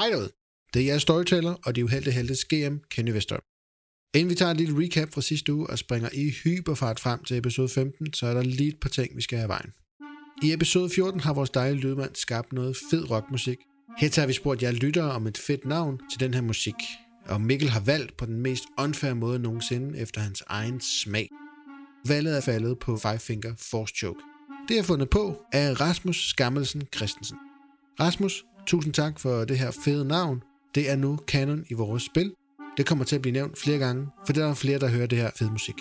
Hej derude. Det er jeres storyteller og de uheldige heldes GM, Kenny Vesterøm. Inden vi tager en lille recap fra sidste uge og springer i hyperfart frem til episode 15, så er der lige et par ting, vi skal have vejen. I episode 14 har vores dejlige lydmand skabt noget fed rockmusik. Her tager vi spurgt jer lyttere om et fedt navn til den her musik. Og Mikkel har valgt på den mest unfair måde nogensinde efter hans egen smag. Valget er faldet på Five Finger Force Choke. Det er fundet på af Rasmus Skammelsen Christensen. Rasmus, tusind tak for det her fede navn. Det er nu kanon i vores spil. Det kommer til at blive nævnt flere gange, for der er flere, der hører det her fede musik.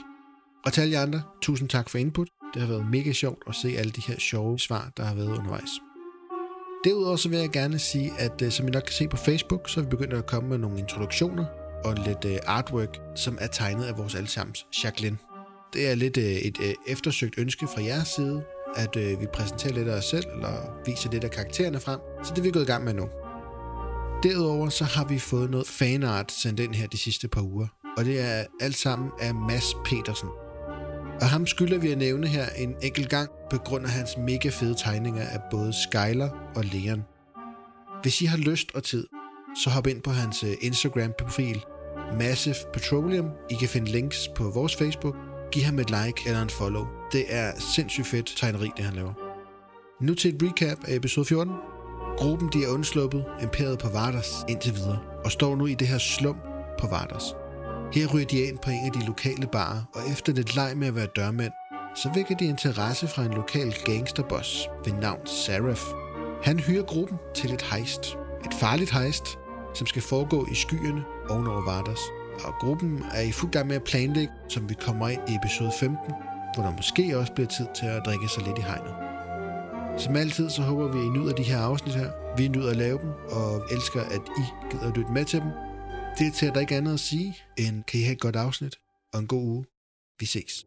Og til alle jer andre, tusind tak for input. Det har været mega sjovt at se alle de her sjove svar, der har været undervejs. Derudover så vil jeg gerne sige, at øh, som I nok kan se på Facebook, så er vi begyndt at komme med nogle introduktioner og lidt øh, artwork, som er tegnet af vores allesammens Jacqueline. Det er lidt øh, et eftersøgt ønske fra jeres side, at øh, vi præsenterer lidt af os selv, eller viser lidt af karaktererne frem, så det er vi gået i gang med nu. Derudover så har vi fået noget fanart sendt ind her de sidste par uger, og det er alt sammen af Mads Petersen. Og ham skylder vi at nævne her en enkelt gang på grund af hans mega fede tegninger af både Skyler og Leon. Hvis I har lyst og tid, så hop ind på hans øh, Instagram-profil Massive Petroleum. I kan finde links på vores Facebook. Giv ham et like eller en follow. Det er sindssygt fedt tegneri, det han laver. Nu til et recap af episode 14. Gruppen de er undsluppet imperiet på Vardas indtil videre, og står nu i det her slum på Vardas. Her ryger de ind på en af de lokale barer, og efter lidt leg med at være dørmænd, så vækker de interesse fra en lokal gangsterboss ved navn Seraph. Han hyrer gruppen til et heist. Et farligt heist, som skal foregå i skyerne ovenover Vardas. Og gruppen er i fuld gang med at planlægge, som vi kommer ind i episode 15, hvor der måske også bliver tid til at drikke sig lidt i hegnet. Som altid, så håber vi, at I nyder de her afsnit her. Vi nyder at lave dem, og elsker, at I gider at lytte med til dem. Det er til, at der ikke andet at sige, end kan I have et godt afsnit og en god uge. Vi ses.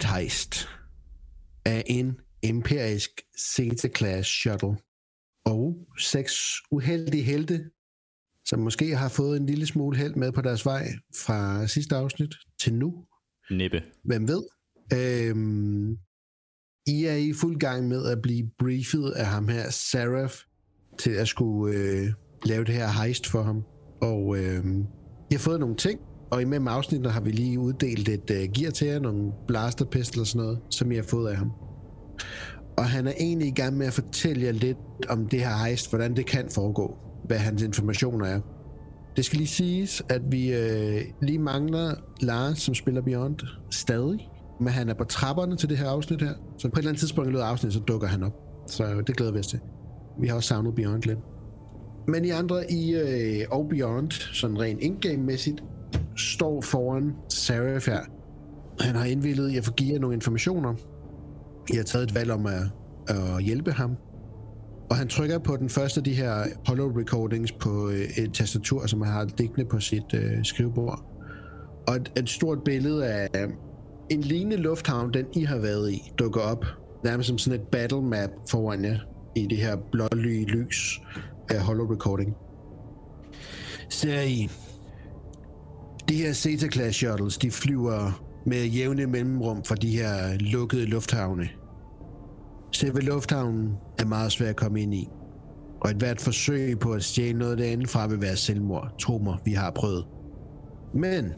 Et heist af en imperisk Zeta-class shuttle og seks uheldige helte som måske har fået en lille smule held med på deres vej fra sidste afsnit til nu. Nippe. Hvem ved? Øhm, I er i fuld gang med at blive briefet af ham her, Saraf, til at skulle øh, lave det her heist for ham. Og øh, I har fået nogle ting, og imellem afsnittene har vi lige uddelt et uh, gear til jer, nogle blaster pistol og sådan noget, som I har fået af ham. Og han er egentlig i gang med at fortælle jer lidt om det her heist, hvordan det kan foregå hvad hans informationer er. Det skal lige siges, at vi øh, lige mangler Lars, som spiller Beyond, stadig. Men han er på trapperne til det her afsnit her. Så på et eller andet tidspunkt i løbet af afsnittet, så dukker han op. Så det glæder vi os til. Vi har også savnet Beyond lidt. Men I andre i øh, og Beyond, sådan rent indgame-mæssigt, står foran Seraph her. Han har indvillet i at få givet nogle informationer. I har taget et valg om at, at hjælpe ham og han trykker på den første af de her hollow recordings på øh, et tastatur, som han har liggende på sit øh, skrivebord. Og et, et stort billede af øh, en lignende lufthavn, den I har været i, dukker op. Nærmest som sådan et battle map foran jer i det her blålige lys af hollow recording. Ser I, de her Zeta-class shuttles, de flyver med jævne mellemrum fra de her lukkede lufthavne Selve lufthavnen er meget svær at komme ind i, og et hvert forsøg på at stjæle noget derinde fra vil være selvmord. Tro mig, vi har prøvet. Men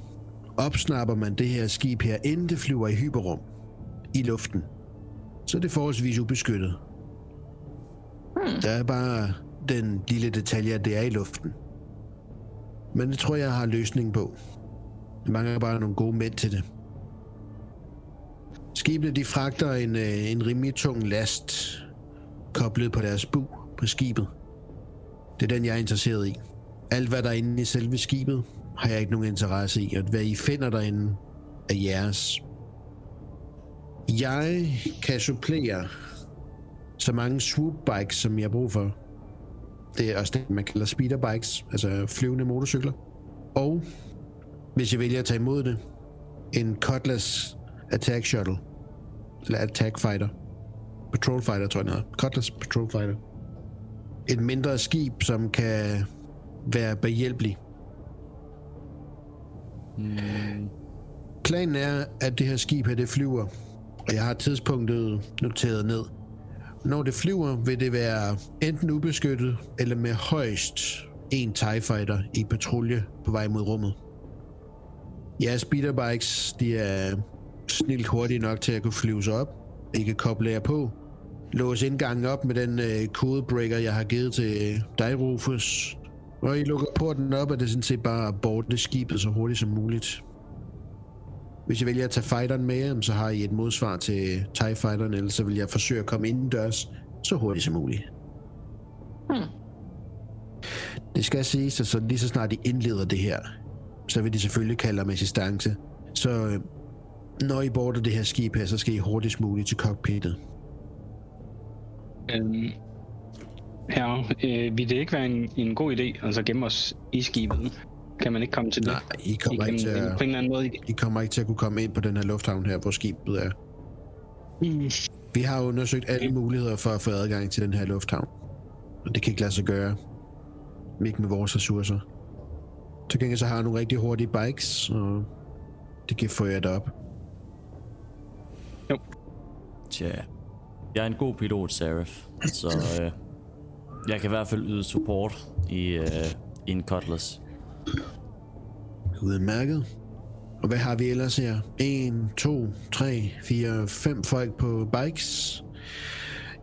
opsnapper man det her skib her, inden det flyver i hyperrum i luften, så er det forholdsvis ubeskyttet. Hmm. Der er bare den lille detalje, at det er i luften. Men det tror jeg har løsning på. Der mangler bare nogle gode mænd til det. Skibene de fragter en, øh, en rimelig tung last koblet på deres bu på skibet. Det er den, jeg er interesseret i. Alt, hvad der er inde i selve skibet, har jeg ikke nogen interesse i, og hvad I finder derinde, er jeres. Jeg kan supplere så mange swoop bikes, som jeg har brug for. Det er også det, man kalder speeder bikes, altså flyvende motorcykler. Og hvis jeg vælger at tage imod det, en Cutlass Attack Shuttle. Eller Attack Fighter. Patrol Fighter, tror jeg, noget. Cutlass Patrol Fighter. Et mindre skib, som kan være behjælpelig. Mm, Planen er, at det her skib her, det flyver, og jeg har tidspunktet noteret ned. Når det flyver, vil det være enten ubeskyttet, eller med højst en TIE Fighter i patrulje på vej mod rummet. Jeres speederbikes, de er snilt hurtige nok til at kunne flyve sig op. I kan koble jer på. Lås indgangen op med den øh, codebreaker, jeg har givet til dig, Rufus. Og I lukker porten op, og det er sådan set bare at borte skibet så hurtigt som muligt. Hvis I vælger at tage fighteren med, så har I et modsvar til TIE Fighteren, eller så vil jeg forsøge at komme indendørs så hurtigt som muligt. Hmm. Det skal siges, at så lige så snart de indleder det her, så vil de selvfølgelig kalde om assistance. Så øh, når I border det her skib her, så skal I hurtigst muligt til cockpittet. Øhm, ja, øh, vil det ikke være en, en god idé at så gemme os i skibet? Kan man ikke komme til det? Nej, I kommer, ikke til at, På en eller anden måde. I kommer ikke til at kunne komme ind på den her lufthavn her, hvor skibet er. Mm. Vi har undersøgt alle muligheder for at få adgang til den her lufthavn. Og det kan ikke lade sig gøre. Ikke med vores ressourcer. Til gengæld så har jeg nogle rigtig hurtige bikes, og det kan få jer derop. tja. Jeg er en god pilot, Seraph. Så øh, jeg kan i hvert fald yde support i, øh, i en Cutlass. Udmærket. Og hvad har vi ellers her? 1, 2, 3, 4, 5 folk på bikes.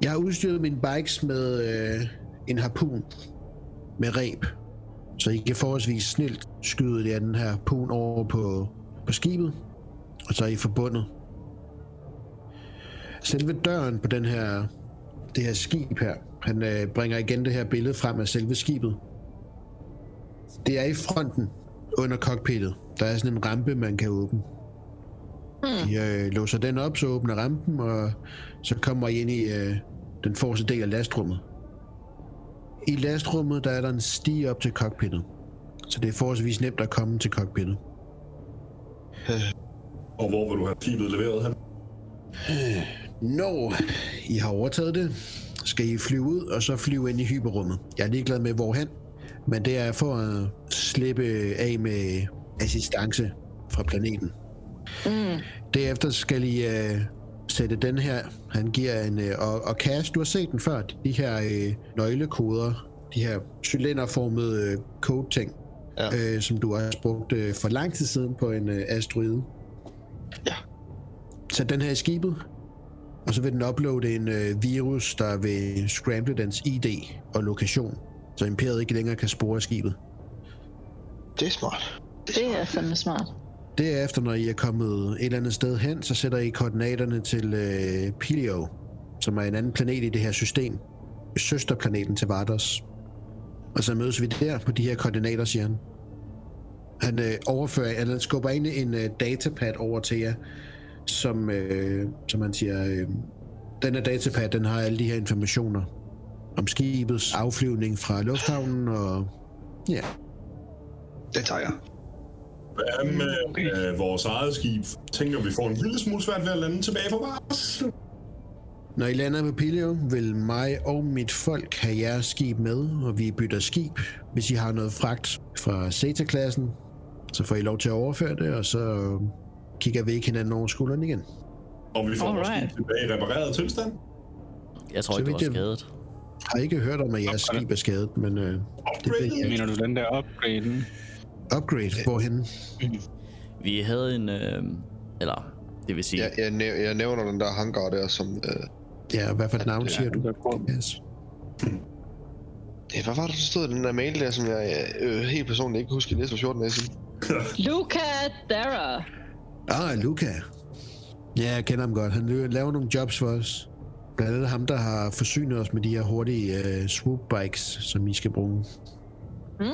Jeg har udstyret mine bikes med øh, en harpun med reb. Så I kan forholdsvis snilt skyde det af den her harpun over på, på skibet. Og så er I forbundet. Selve døren på den her, det her skib her, han øh, bringer igen det her billede frem af selve skibet. Det er i fronten under cockpittet. Der er sådan en rampe, man kan åbne. Hmm. I øh, låser den op, så åbner rampen, og så kommer I ind i øh, den forreste del af lastrummet. I lastrummet, der er der en stige op til cockpittet. Så det er forholdsvis nemt at komme til cockpittet. Og hvor vil du have skibet leveret hen? Når I har overtaget det, skal I flyve ud, og så flyve ind i hyperrummet. Jeg er ligeglad med hvorhen, men det er for at slippe af med assistance fra planeten. Mm. Derefter skal I uh, sætte den her, han giver en, uh, og, og Cash, du har set den før, de her uh, nøglekoder, de her cylinderformede uh, code-ting, Ja. uh, som du har brugt uh, for lang tid siden på en uh, asteroide. Ja. Sæt den her i skibet, og så vil den uploade en uh, virus, der vil scramble dens ID og lokation, så imperiet ikke længere kan spore skibet. Det er smart. Det er fandme smart. Derefter, når I er kommet et eller andet sted hen, så sætter I koordinaterne til øh, Pilio, som er en anden planet i det her system. Søsterplaneten til Vardos. Og så mødes vi der på de her koordinater, siger han. Han øh, overfører, eller han skubber ind en øh, datapad over til jer, som, øh, som han siger, øh, den her datapad, den har alle de her informationer om skibets afflyvning fra lufthavnen, og ja, Det tager jeg. Hvad med Okay. øh, vores eget skib? Tænker vi får en lille smule svært ved at lande tilbage på Mars? Når I lander på Pilio, vil mig og mit folk have jeres skib med, og vi bytter skib. Hvis I har noget fragt fra Zeta-klassen, så får I lov til at overføre det, og så kigger vi ikke hinanden over skulderen igen. Og vi får vores skib tilbage i repareret tilstand? Jeg tror Så ikke, det var vidt jeg- skadet. Har ikke hørt om, at jeres skib er skadet, men øh, det Upgraded? ved jeg. Mener du den der upgrade? Upgrade, hvorhen? Vi havde en... Øh, eller, det vil sige... Jeg, jeg, næv- jeg nævner den der hangar der, som... Øh, Ja, hvad for et navn Ja, siger du? er. Yes. ja, hvad var det, der stod i den der mail der, som jeg øh, helt personligt ikke husker i næste 14 dage siden? Luca Dara. Ah, Luca. Ja, jeg kender ham godt. Han laver nogle jobs for os. Blandt andet ham, der har forsynet os med de her hurtige uh, swoop bikes, som I skal bruge. Mm.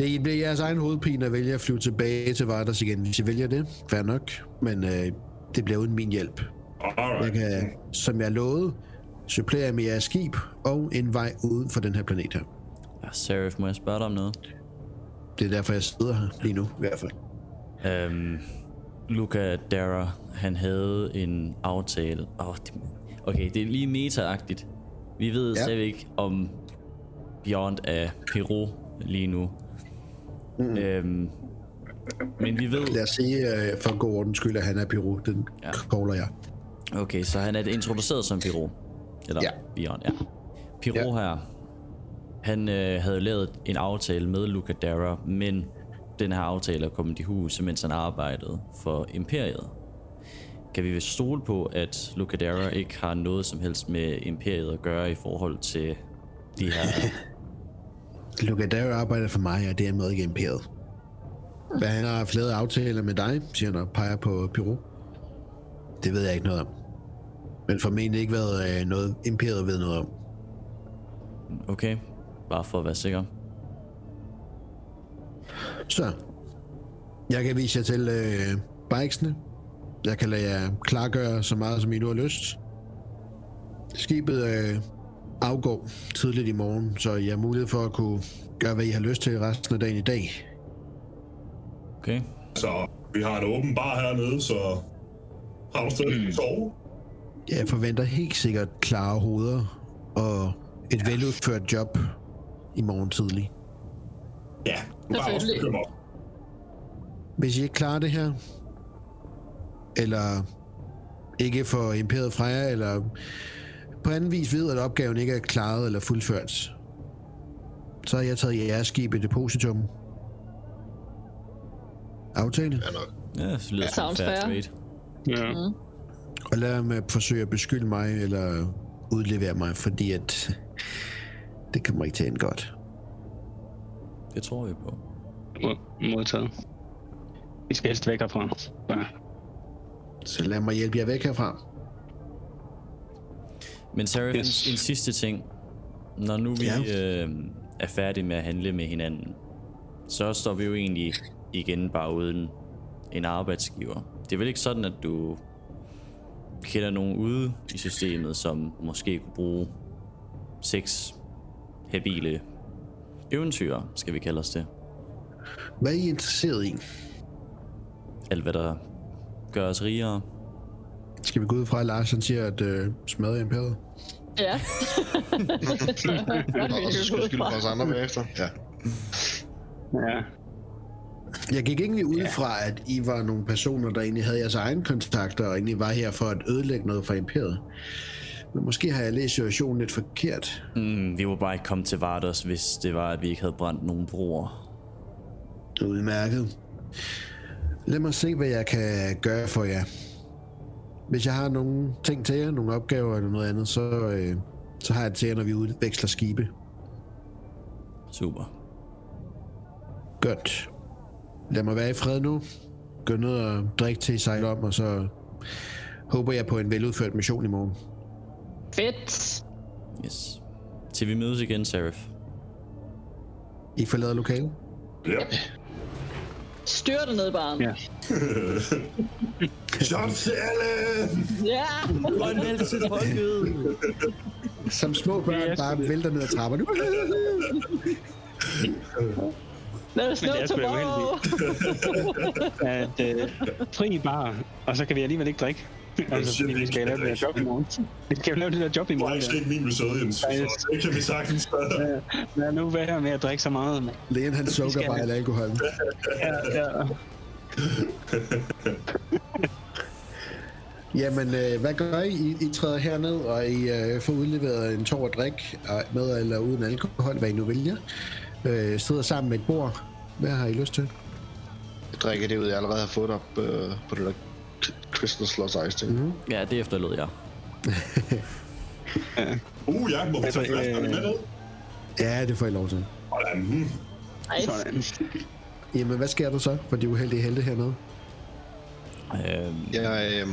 Det bliver jeres egen hovedpine at vælge at flyve tilbage til Vardas igen. Hvis I vælger det, fair nok. Men uh, det bliver uden min hjælp. Jeg Alright. kan, som jeg lovede, supplere med jeres skib og en vej uden for den her planet her. Ja, Seraph, må jeg spørge dig om noget? Det er derfor, jeg sidder her lige nu, i hvert fald. Øhm, Luca Dara, han havde en aftale. Oh, det, okay, det er lige meta-agtigt. Vi ved Ja. ikke, om Beyond er Peru lige nu. Mm. Øhm, men vi ved... Lad os sige, øh, for god ordens skyld, at han er Piro. Den Ja. caller jeg. Okay, så han er introduceret som Piro. Eller Ja. Bjørn, ja. Piro ja. her, han øh, havde lavet en aftale med Luca Dara, men den her aftale er kommet i hus, mens han arbejdede for Imperiet. Kan vi vist stole på, at Luca Dara ikke har noget som helst med Imperiet at gøre i forhold til de her... Luca Dare arbejder for mig, og det er noget ikke imperiet. Hvad han har haft lavet aftaler med dig, siger han og peger på Piro. Det ved jeg ikke noget om. Men formentlig ikke været øh, noget, imperiet ved noget om. Okay, bare for at være sikker. Så, jeg kan vise jer til øh, bikesene. Jeg kan lade jer klargøre så meget, som I nu har lyst. Skibet øh, afgår tidligt i morgen, så I har mulighed for at kunne gøre, hvad I har lyst til resten af dagen i dag. Okay, Så vi har en åben bar hernede, så har du stadig mm. sove? Jeg forventer helt sikkert klare hoveder og et veludført job i morgen tidlig. Ja, du bare også bekymret. Hvis I ikke klarer det her, eller ikke får imperiet fra jer, eller på anden vis ved, at opgaven ikke er klaret eller fuldført, så har jeg taget jeres skib i depositum. Aftale. Ja, nok. ja, det lyder som en Sounds fair trade. Ja. Og lad at forsøge at beskylde mig, eller udlevere mig, fordi at det kommer ikke til at ende godt. Det tror vi på. Mod- Modtaget. Vi skal helst væk herfra. Så, Så lad mig hjælpe jer væk herfra. Men Seraph, yes. En, en sidste ting. Når nu vi Ja. øh, er færdige med at handle med hinanden, så står vi jo egentlig igen bare uden en arbejdsgiver. Det er vel ikke sådan, at du kender nogen ude i systemet, som måske kunne bruge seks habile eventyr, skal vi kalde os det. Hvad er I interesseret i? Alt hvad der gør os rigere. Skal vi gå ud fra, at Lars han siger, at øh, smadre imperiet? Ja. Og så skulle skylde på os andre bagefter. Ja. ja. Jeg gik egentlig ud fra, at I var nogle personer, der egentlig havde jeres egen kontakter, og egentlig var her for at ødelægge noget for imperiet. Men måske har jeg læst situationen lidt forkert. Mm, vi var bare ikke kommet til Vardos, hvis det var, at vi ikke havde brændt nogen broer. Udmærket. Lad mig se, hvad jeg kan gøre for jer. Hvis jeg har nogle ting til jer, nogle opgaver eller noget andet, så, øh, så har jeg det til jer, når vi udveksler skibe. Super. Godt. Lad mig være i fred nu. Gå ned og drik til I sejler om, og så håber jeg på en veludført mission i morgen. Fedt. Yes. Til vi mødes igen, Seraph. I forlader lokalet? Ja. Styr dig ned, barn. Ja. Shots til alle! Ja. Og en mælk til folket! Som små børn bare vælter ned ad trapperne. Er sgu da tomorrow. At øh, fri bar, og så kan vi alligevel ikke drikke. Altså, vi skal lave det der job i morgen. Vi skal lave det der job i Du har morgen. ikke set min episode, Jens, så det kan vi sagtens gøre. Ja. Lad nu være med at drikke så meget. mand. Lægen han sukker skal- bare af alkoholen. Ja, ja. Jamen, øh, hvad gør I? I? I træder herned, og I øh, får udleveret en tår at drik og med eller uden alkohol, hvad I nu vælger. Øh, sidder sammen med et bord. Hvad har I lyst til? Jeg drikker det ud, jeg allerede har fået op øh, på det der Sloss Ice ting. Mm-hmm. Ja, det efterlod jeg. Uh, ja, må vi tage flaskerne øh, med ned? Ja, det får I lov til. Hmm. Nice. Sådan. Jamen, hvad sker der så for de uheldige helte hernede? Øhm, Jeg, øh,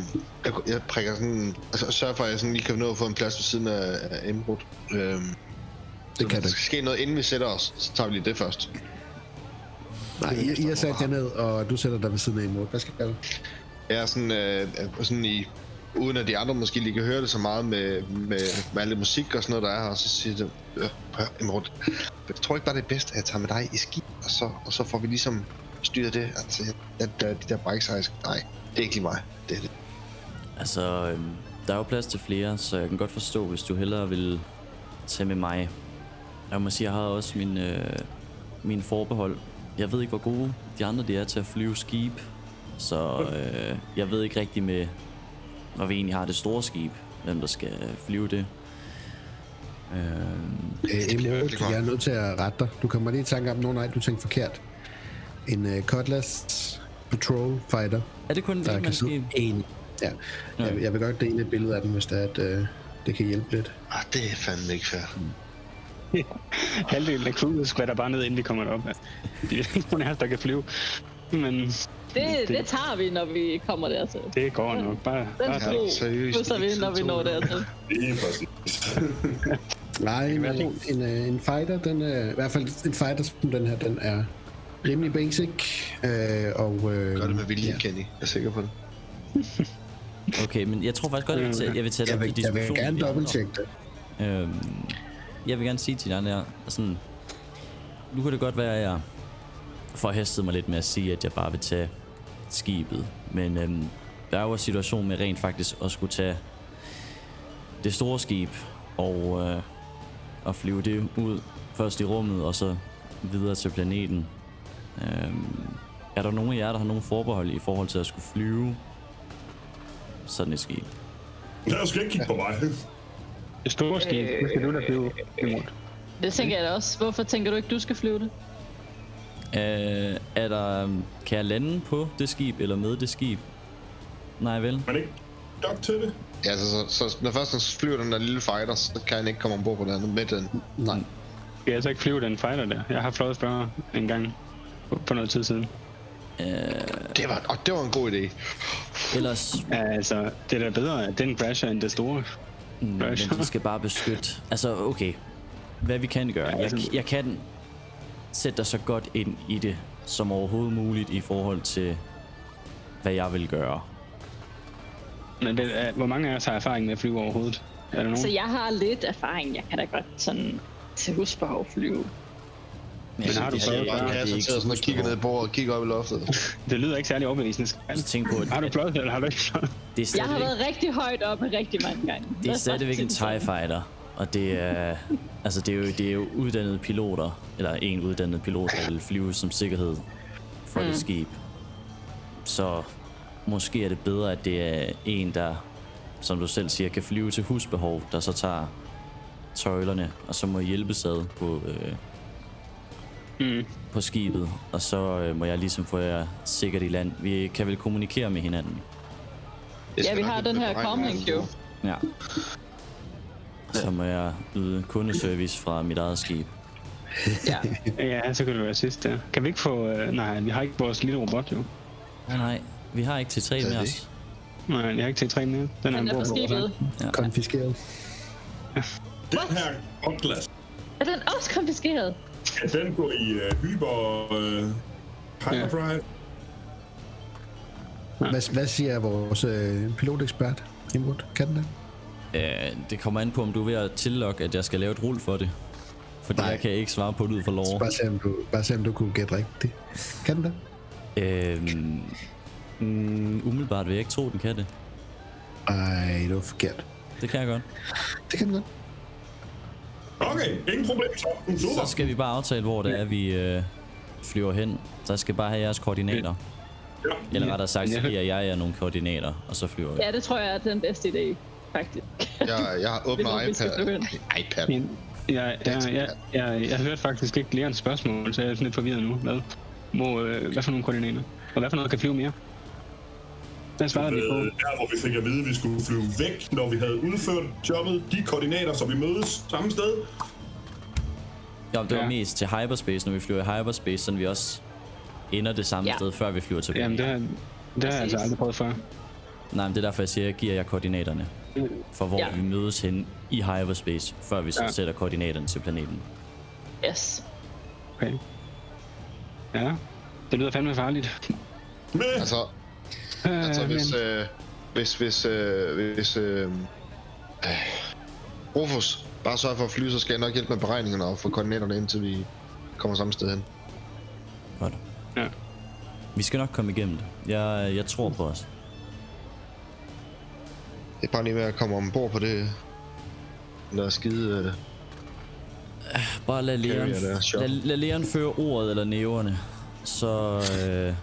jeg, jeg prikker sådan... Altså, sørger for, at jeg sådan lige kan nå at få en plads ved siden af, af indbrud. Øh, Det kan der det. skal ske noget, inden vi sætter os, så tager vi lige det først. Nej, I, I har sat jer ned, og du sætter dig ved siden af imod. Hvad skal jeg jeg er sådan, øh, sådan i... Uden at de andre måske lige kan høre det så meget med, med, med alle musik og sådan noget, der er her, og så siger det, øh, hør, Imrud, jeg tror ikke bare det er bedst, at jeg tager med dig i ski, og så, og så får vi ligesom styret det. Altså, at, at de der bikes, nej, det er ikke lige mig. Det er det. altså, øhm, der er jo plads til flere, så jeg kan godt forstå, hvis du hellere vil tage med mig. Jeg må sige, jeg har også min, øh, min forbehold. Jeg ved ikke, hvor gode de andre de er til at flyve skib. Så øh, jeg ved ikke rigtig med, når vi egentlig har det store skib, hvem der skal flyve det. Øh, Øh, Emil, jeg er nødt til at rette dig. Du kommer lige i tanke om, nogen nej, du tænkte forkert. En uh, Cutlass Patrol Fighter, er det kun der det, kan man skib? en. Ja, jeg, jeg vil godt dele et billede af den, hvis det er, at uh, det kan hjælpe lidt. Ah, det er fandme ikke fair. Halvdelen af crewet skvatter bare ned, inden de kommer derop. De er nogen af os, der kan flyve. Men Det, det tager vi, når vi kommer dertil. det går nok. Bare, Den bare tro seriøst. vi, når vi når dertil. Lige præcis. Nej, en, en, uh, en fighter, den er, i hvert fald en fighter som den her, den er rimelig basic. Uh, og, uh, Gør det med vilje, ja. Kenny. Jeg er sikker på det. Okay, men jeg tror faktisk godt, jeg vil tage, jeg vil tage Jeg vil, jeg vil gerne dobbelttjekke det. Øhm, jeg vil gerne sige til de andre her, sådan, nu kan det godt være, at jeg forhastede mig lidt med at sige, at jeg bare vil tage skibet. Men øhm, der er jo en situation med rent faktisk at skulle tage det store skib og, øh, og flyve det ud først i rummet og så videre til planeten. Øhm, er der nogen af jer, der har nogen forbehold i forhold til at skulle flyve sådan et skib? Lad os ikke kigge på mig. det store skib, det skal du da flyve imod. Det tænker jeg da også. Hvorfor tænker du ikke, du skal flyve det? Øh, er der, øhm, kan jeg lande på det skib, eller med det skib? Nej vel? Men ikke nok til det. Ja, altså, så, så, når først han flyver den der lille fighter, så kan han ikke komme ombord på den anden med den. Nej. Jeg kan altså ikke flyve den fighter der. Jeg har fløjet større en gang for- for noget tid siden. Øh, Det var, og det var en god idé. ellers, Ja, altså, det er da bedre, at den crasher end det store. mm, men vi skal bare beskytte. Altså, okay. Hvad vi kan gøre. Ja, Jeg, altså- jeg kan sætte dig så godt ind i det, som overhovedet muligt i forhold til, hvad jeg vil gøre. Men det er, hvor mange af os har erfaring med at flyve overhovedet? Er der nogen? Så jeg har lidt erfaring. Jeg kan da godt sådan til husbehov flyve. Men har du prøvet så ikke til at sådan og kigge ned i så bordet og kigge op i loftet. Det lyder ikke særlig overbevisende. Tænk på, at Har du prøvet det, eller har du ikke prøvet? det er Jeg har været rigtig højt oppe rigtig mange gange. det er bare stadigvæk en TIE. Fighter. Og det er, altså det er, jo, det er jo uddannede piloter, eller en uddannet pilot, der vil flyve som sikkerhed for mm. det skib. Så måske er det bedre, at det er en, der, som du selv siger, kan flyve til husbehov, der så tager tøjlerne, og så må hjælpes ad på, øh, Mm. på skibet, og så øh, må jeg ligesom få jer sikkert i land. Vi kan vel kommunikere med hinanden. Ja, vi har den her comlink meget. jo. Ja. Så må jeg yde kundeservice fra mit eget skib. Ja. Ja, så kan det være sidst der. Kan vi ikke få... Øh, nej, vi har ikke vores lille robot jo. Nej, nej, vi har ikke T3 med os. Nej, jeg har ikke T3 med. Den er, Den er på skibet. Ja. Konfiskeret. Den her opglas, Er den også konfiskeret? kan den gå i uh, hyper... Uh, hyperdrive? Hvad, hvad siger vores øh, pilotekspert? Imod, kan den det? Øh, det kommer an på, om du er ved at tillokke, at jeg skal lave et rul for det. Fordi Nej. jeg kan ikke svare på det ud for lov. Bare se, om du, bare se, om du kunne gætte rigtigt. Kan den det? Øhm, mm, umiddelbart vil jeg ikke tro, den kan det. Ej, det var forkert. Det kan jeg godt. Det kan den godt. Okay, ingen problem så. Super. Så skal vi bare aftale, hvor det er, vi øh, flyver hen. Så jeg skal bare have jeres koordinater. Ja. Eller rettere sagt, så giver jeg jer nogle koordinater, og så flyver jeg. Ja, det tror jeg er den bedste idé, faktisk. Jeg, jeg har åbnet iPad. iPad. Men jeg, jeg, jeg, jeg, jeg hørte faktisk ikke Leons spørgsmål, så jeg er sådan lidt forvirret nu. Hvad, hvor, øh, hvad for nogle koordinater? Og hvad for noget kan flyve mere? Hvad svarede vi på? Øh, der, hvor vi fik at vide, at vi skulle flyve væk, når vi havde udført jobbet. De koordinater, så vi mødes samme sted. Jo, det var Ja. mest til hyperspace, når vi flyver i hyperspace, så vi også ender det samme Ja. sted, før vi flyver tilbage. Jamen, det har, det har jeg altså aldrig prøvet før. Nej, men det er derfor, jeg siger, at jeg giver jer koordinaterne. For hvor Ja. vi mødes hen i hyperspace, før vi så Ja. sætter koordinaterne til planeten. Yes. Okay. Ja, det lyder fandme farligt. Men Altså, Øh, altså hvis, men, øh, hvis, hvis, øh, hvis, øh, øh, Rufus bare sørger for at flyve, så skal jeg nok hjælpe med beregningerne og få koordinaterne indtil vi kommer samme sted hen. Godt. ja. Vi skal nok komme igennem det. Jeg, jeg tror på os. Det er bare lige med at komme ombord på det. Den der skide... Øh, Bare lad Leon, lad, lad Leon føre ordet eller næverne. Så, øh,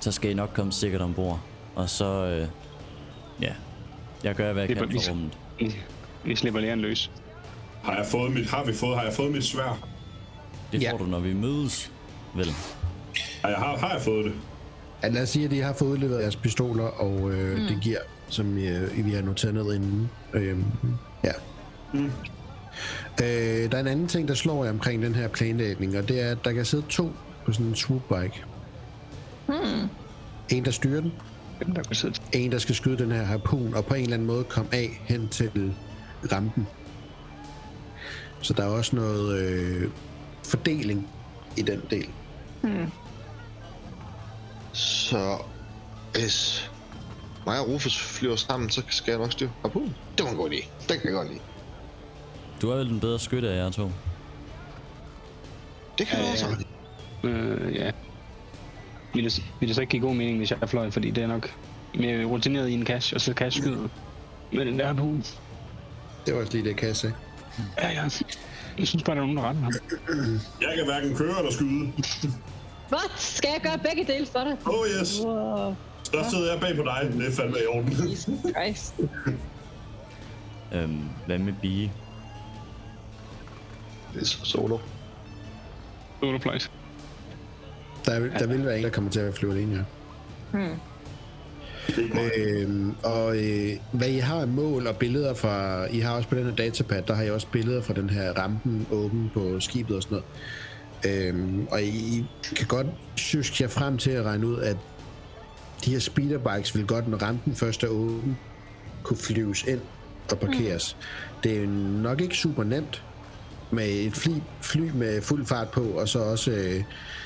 så skal I nok komme sikkert ombord. Og så, øh, ja, jeg gør, hvad jeg kan for rummet. Vi, vi slipper læren løs. Har jeg fået mit, har vi fået, har jeg fået mit svær? Det Ja. får du, når vi mødes. Vel, Har jeg, har, har jeg fået det? Ja, lad os sige, at de har fået udleveret jeres pistoler, og øh, mm. det giver, som øh, vi har noteret ned inden. Øh, ja. Mm. Øh, der er en anden ting, der slår jer omkring den her planlægning, og det er, at der kan sidde to på sådan en swoopbike. Hmm. En, der styrer den, Dem, der kan sidde en, der skal skyde den her harpun, og på en eller anden måde komme af hen til rampen. Så der er også noget øh, fordeling i den del. Så hvis mig og Rufus flyver sammen, så skal jeg nok styre harpun. Det var en god idé. Den kan jeg godt lide. du er vel den bedre skytte af jer to. Det kan jeg Ja, også. Øh, ja. Vil det, vil det så ikke give god mening, hvis jeg fløj, fordi det er nok mere rutineret i en cash, og så cash skyder med den der på. Det var også lige det, kan jeg se. Ja, ja. Jeg synes bare, der er nogen, der retter ham. Jeg kan hverken køre eller skyde. Hvad? Skal jeg gøre begge dele for dig? Oh yes. Wow. Der sidder jeg bag på dig. Det er fandme i orden. Jesus Christ. Øhm, hvad med Bie? Det er så solo. Solo flight. Der, er- der vil være en, der kommer til at flyve alene, ja. Øhm, og øh, hvad I har af mål og billeder fra... I har også på den her datapad, der har I også billeder fra den her rampen åben på skibet og sådan noget. Øhm, og I kan godt synes jer frem til at regne ud, at de her speederbikes vil godt, når rampen først er åben, kunne flyves ind og parkeres. Mm. Det er nok ikke super nemt med et fly, fly med fuld fart på, og så også øh,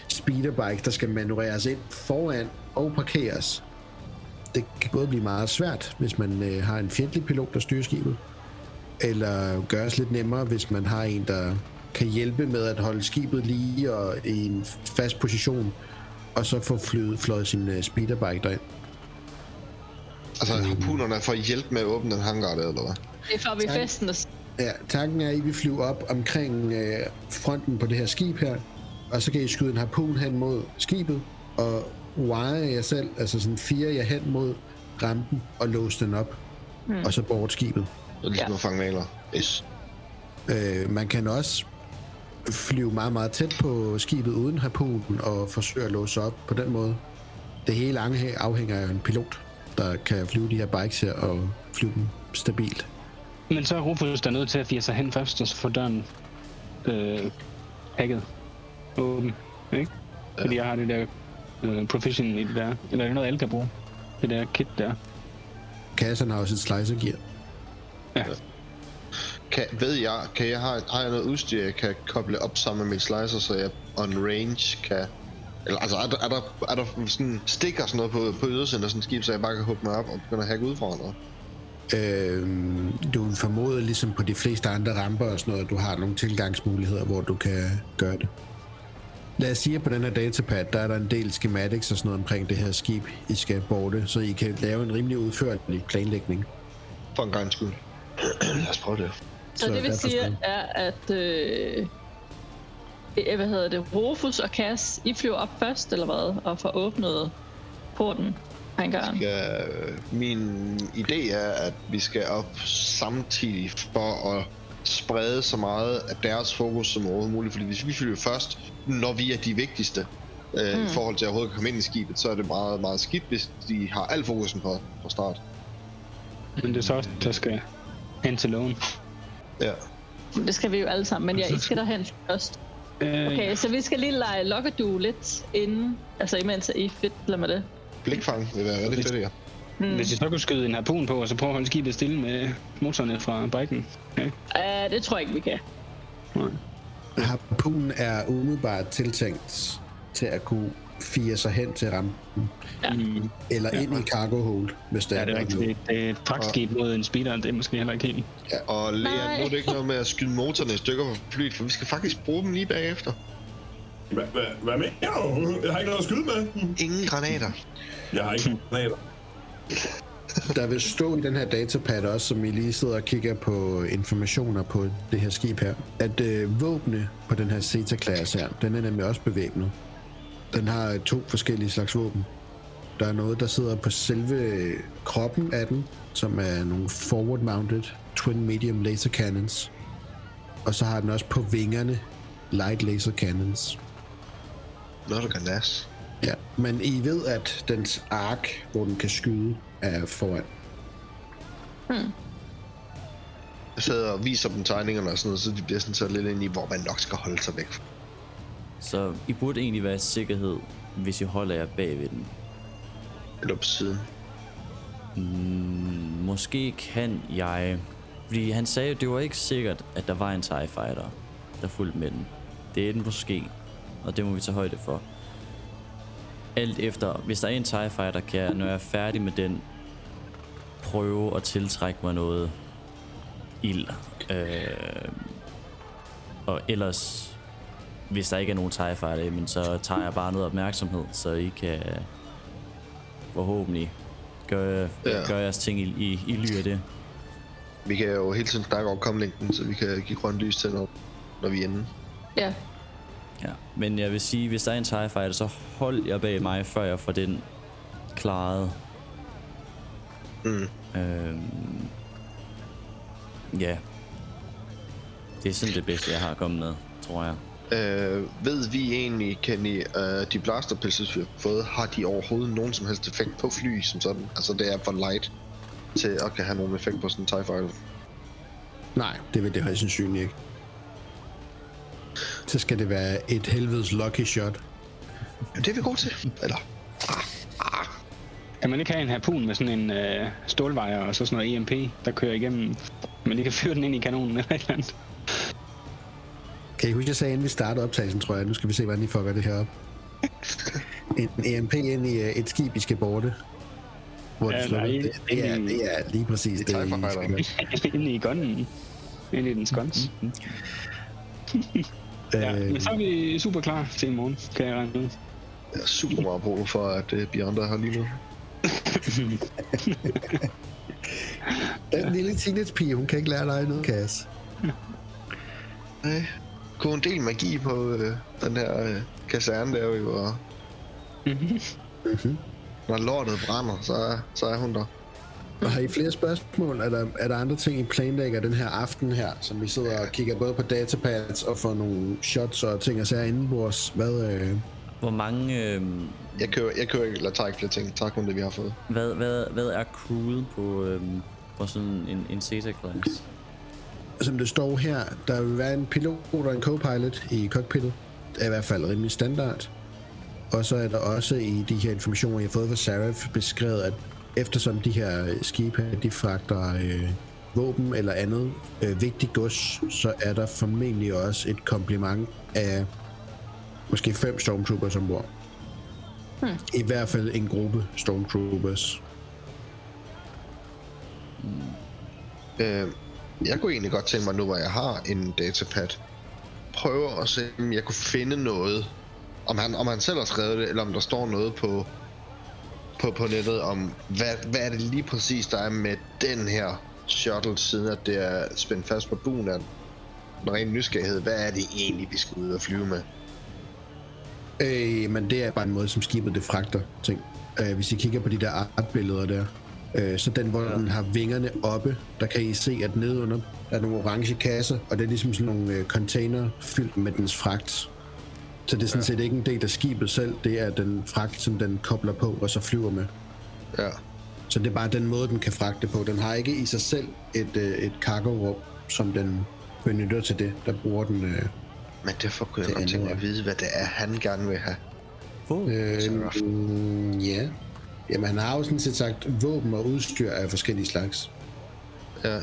speederbikes, der skal manøvreres ind foran og parkeres det kan både blive meget svært, hvis man øh, har en fjendtlig pilot, der styrer skibet, eller gøres lidt nemmere, hvis man har en, der kan hjælpe med at holde skibet lige og i en fast position, og så få flyet, fløjet sin øh, speederbike derind. Altså, harpunerne er for at hjælpe med at åbne den hangar der, eller hvad? Det får vi festen og Ja, tanken er, at I vil flyve op omkring øh, fronten på det her skib her, og så kan I skyde en harpun hen mod skibet, og wire jer selv, altså sådan fire jer hen mod rampen og låse den op, mm. og så bort skibet. Det er ligesom Ja. at fange maler. Yes. Øh, man kan også flyve meget, meget tæt på skibet uden harpunen og forsøge at låse op på den måde. Det hele afhæ- afhænger af en pilot, der kan flyve de her bikes her og flyve dem stabilt. Men så er Rufus der nødt til at fire sig hen først, og så få døren øh, hacket åben, ikke? Ja. Fordi jeg har det der øh, provision i det der. Eller er det noget, alle kan bruge? Det der kit der. Kassen har også et slicer-gear. Kan, ved jeg, kan jeg har, har jeg noget udstyr, jeg kan koble op sammen med min slicer, så jeg on range kan... Eller, altså, er der, er der, er der sådan stikker sådan noget på, på ydersiden af sådan et skib, så jeg bare kan hugge mig op og begynde at hacke udefra eller hvad? Øh, du vil formode, ligesom på de fleste andre ramper og sådan noget, at du har nogle tilgangsmuligheder, hvor du kan gøre det. Lad os sige, at på den her datapad, der er der en del schematics og sådan noget omkring det her skib, I skal borte, så I kan lave en rimelig udførlig planlægning. For en gang skyld. Lad os prøve det. Så, det vil derfor sige, skal- er, at... Øh, øh, hvad hedder det? Rufus og Cass, I flyver op først, eller hvad? Og får åbnet porten. Hangaren. Ja, min idé er, at vi skal op samtidig for at sprede så meget af deres fokus som overhovedet muligt. Fordi hvis vi flyver først, når vi er de vigtigste, øh, mm. i forhold til at overhovedet komme ind i skibet, så er det meget, meget skidt, hvis de har al fokusen på, på start. Men det er så også, der skal hen til lågen. Ja. Det skal vi jo alle sammen, men I skal derhen først. Øh, Okay, så vi skal lige lege Lockadoo lidt inden, altså imens I fedtler med det. Blikfang vil være rigtig fedt, ja. Hmm. Hvis I så kunne skyde en harpun på, og så prøve at holde skibet stille med motorerne fra biken. Okay. Uh, det tror jeg ikke, vi kan. Nej. Harpunen er umiddelbart tiltænkt til at kunne fire sig hen til rampen, Mm. eller Ja. ind i cargo hold, hvis det Ja, er det er rigtigt. Det, det er et fragtskib mod en speeder, det er måske heller ikke helt. Og Lea, Nej. nu er det ikke noget med at skyde motorerne i stykker på flyet, for vi skal faktisk bruge dem lige bagefter. Hvad, hvad, hvad du? Jeg har ikke noget at skyde med. Ingen granater. Jeg har ikke granater. der vil stå i den her datapad også, som I lige sidder og kigger på informationer på det her skib her, at øh, våbne på den her Zeta-klasse her, den er nemlig også bevæbnet. Den har to forskellige slags våben. Der er noget, der sidder på selve kroppen af den, som er nogle forward-mounted twin medium laser cannons. Og så har den også på vingerne light laser cannons. Nå, du kan. Ja, men I ved, at dens ark, hvor den kan skyde, er foran. Jeg sidder og viser dem tegningerne og sådan noget, så de bliver sådan så lidt ind i, hvor man nok skal holde sig væk fra. Så I burde egentlig være i sikkerhed, hvis I holder jer bag ved den. Eller på siden. Måske kan jeg... Fordi han sagde jo, det var ikke sikkert, at der var en TIE Fighter, der fulgte med den. Det er den måske, og det må vi tage højde for. Alt efter, hvis der er en TIE Fighter, kan jeg, når jeg er færdig med den, prøve at tiltrække mig noget ild. Øh, og ellers, hvis der ikke er nogen TIE Fighter, men så tager jeg bare noget opmærksomhed, så I kan forhåbentlig gøre, Ja. gøre jeres ting i, i, i ly af det. Vi kan jo hele tiden snakke om komlængden, så vi kan give grønt lys til, når, når vi er inde. Ja, Ja. Men jeg vil sige, hvis der er en TIE Fighter, så hold jer bag mig, før jeg får den klaret. Mm. Øhm, ja. Det er sådan det bedste, jeg har kommet med, tror jeg. Øh, ved vi egentlig, Kenny, øh, de blasterpilses, vi har fået, har de overhovedet nogen som helst effekt på fly som sådan? Altså det er for light til at kan have nogen effekt på sådan en TIE Fighter. Nej, det vil det højst sandsynligt ikke. Så skal det være et helvedes lucky shot. Ja, det er vi gode til. Eller? Kan man ikke have en harpun med sådan en øh, stålvejer og så sådan noget EMP, der kører igennem, men lige kan fyre den ind i kanonen eller et eller andet? Kan I huske, jeg sagde, inden vi startede optagelsen, tror jeg. Nu skal vi se, hvordan I fucker det her op. En EMP ind i øh, et skib, I skal borte. Hvor Ja, det slår nej, det, det, er, ind i- det er lige præcis Det det, I skal gøre. Inde i gunnen. Inde i den skons. Ja, Øh, men så er vi super klar til i morgen, kan jeg regne ud. Jeg er super meget brug for, at uh, Beyond er her lige nu. Den lille teenage-pige, hun kan ikke lære dig noget, Kas. Nej. Kunne en del magi på øh, den her øh, kaserne der jo, og Mm-hmm. når lortet brænder, så er, så er hun der. Og har I flere spørgsmål? Er der, er der andre ting, I planlægger den her aften her, som vi sidder og kigger både på datapads og får nogle shots og ting og sager indenbords? Hvad, øh, Hvor mange... Øh, Jeg kører, jeg kører ikke, eller tager ikke flere ting. Tak kun det, vi har fået. hvad, hvad, hvad er crewet på, øh, på sådan en, en Zeta-class? Som det står her, der vil være en pilot og en co-pilot i cockpittet. Det er i hvert fald rimelig standard. Og så er der også i de her informationer, jeg har fået fra Saraf, beskrevet, at eftersom de her skibe de fragter øh, våben eller andet øh, vigtigt gods, så er der formentlig også et kompliment af måske fem stormtroopers ombord. Hmm. I hvert fald en gruppe stormtroopers. Øh, jeg kunne egentlig godt tænke mig, nu hvor jeg har en datapad, prøve at se, om jeg kunne finde noget. Om han, om han selv har skrevet det, eller om der står noget på, på, på nettet om, hvad, hvad er det lige præcis, der er med den her shuttle, siden at det er spændt fast på buen af den. En ren nysgerrighed. Hvad er det egentlig, vi skal ud og flyve med? Øh, men det er bare en måde, som skibet det fragter ting. Øh, hvis I kigger på de der artbilleder der, øh, så den, hvor ja. den har vingerne oppe, der kan I se, at nedenunder er nogle orange kasser, og det er ligesom sådan nogle øh, container fyldt med dens fragt. Så det er sådan ja. set ikke en del af skibet selv, det er den fragt, som den kobler på og så flyver med. Ja. Så det er bare den måde, den kan fragte på. Den har ikke i sig selv et, øh, et cargo-rum, som den benytter til det. Der bruger den... Øh, Men derfor kunne jeg Det godt tænke mig at vide, hvad det er, han gerne vil have. Hvor? Øh, mm, ja. Jamen, han har jo sådan set sagt våben og udstyr af forskellige slags. Ja.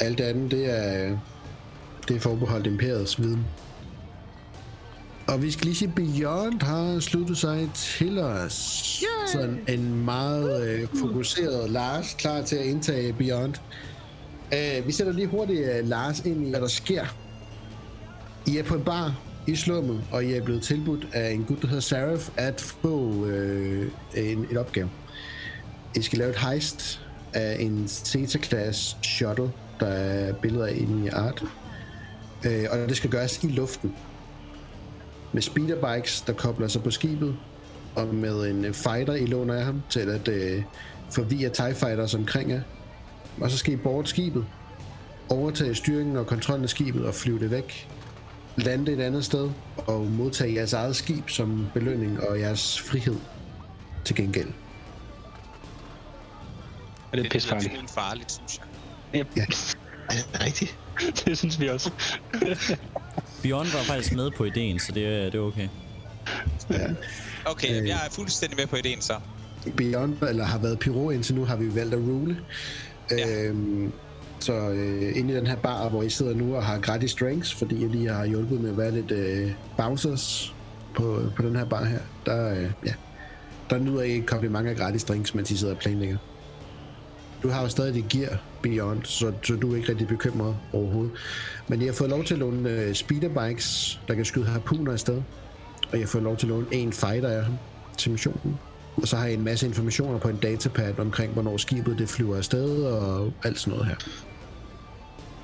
Alt andet, det er, det er forbeholdt imperiets viden. Og vi skal lige sige, Beyond har sluttet sig til os. Yay! Sådan en meget øh, fokuseret Lars, klar til at indtage Beyond. Uh, vi sætter lige hurtigt uh, Lars ind i, hvad der sker. I er på en bar i slummet, og I er blevet tilbudt af en gut, der hedder Seraph, at få øh, en, et opgave. I skal lave et heist af en Zeta-class shuttle, der er billeder af inde i art. Øh, og det skal gøres i luften. Med speederbikes, der kobler sig på skibet, og med en øh, fighter i låner af ham til at øh, forvirre TIE Fighters omkring jer. Og så skal I board skibet, overtage styringen og kontrollen af skibet og flyve det væk. Lande et andet sted og modtage jeres eget skib som belønning og jeres frihed til gengæld. Og det er Det pissefarligt. er farligt, synes jeg. Ja. Er det rigtigt? det synes vi også. Bjørn var faktisk med på ideen, så det, er- det er okay. Ja. Okay, Øh. jeg er fuldstændig med på ideen så. Beyond, eller har været pyro indtil nu, har vi valgt at rule. Ja. Øhm, så øh, inde i den her bar, hvor I sidder nu og har gratis drinks, fordi jeg lige har hjulpet med at være lidt øh, bouncers på, på den her bar her, der, øh, ja, der nyder I et mange af gratis drinks, mens I sidder og planlægger. Du har jo stadig dit gear Beyond, så, så du er ikke rigtig bekymret overhovedet. Men jeg har fået lov til at låne øh, speederbikes, der kan skyde harpuner afsted. Og jeg har fået lov til at låne en fighter af ham til missionen. Og så har jeg en masse informationer på en datapad omkring, hvornår skibet det flyver afsted og alt sådan noget her.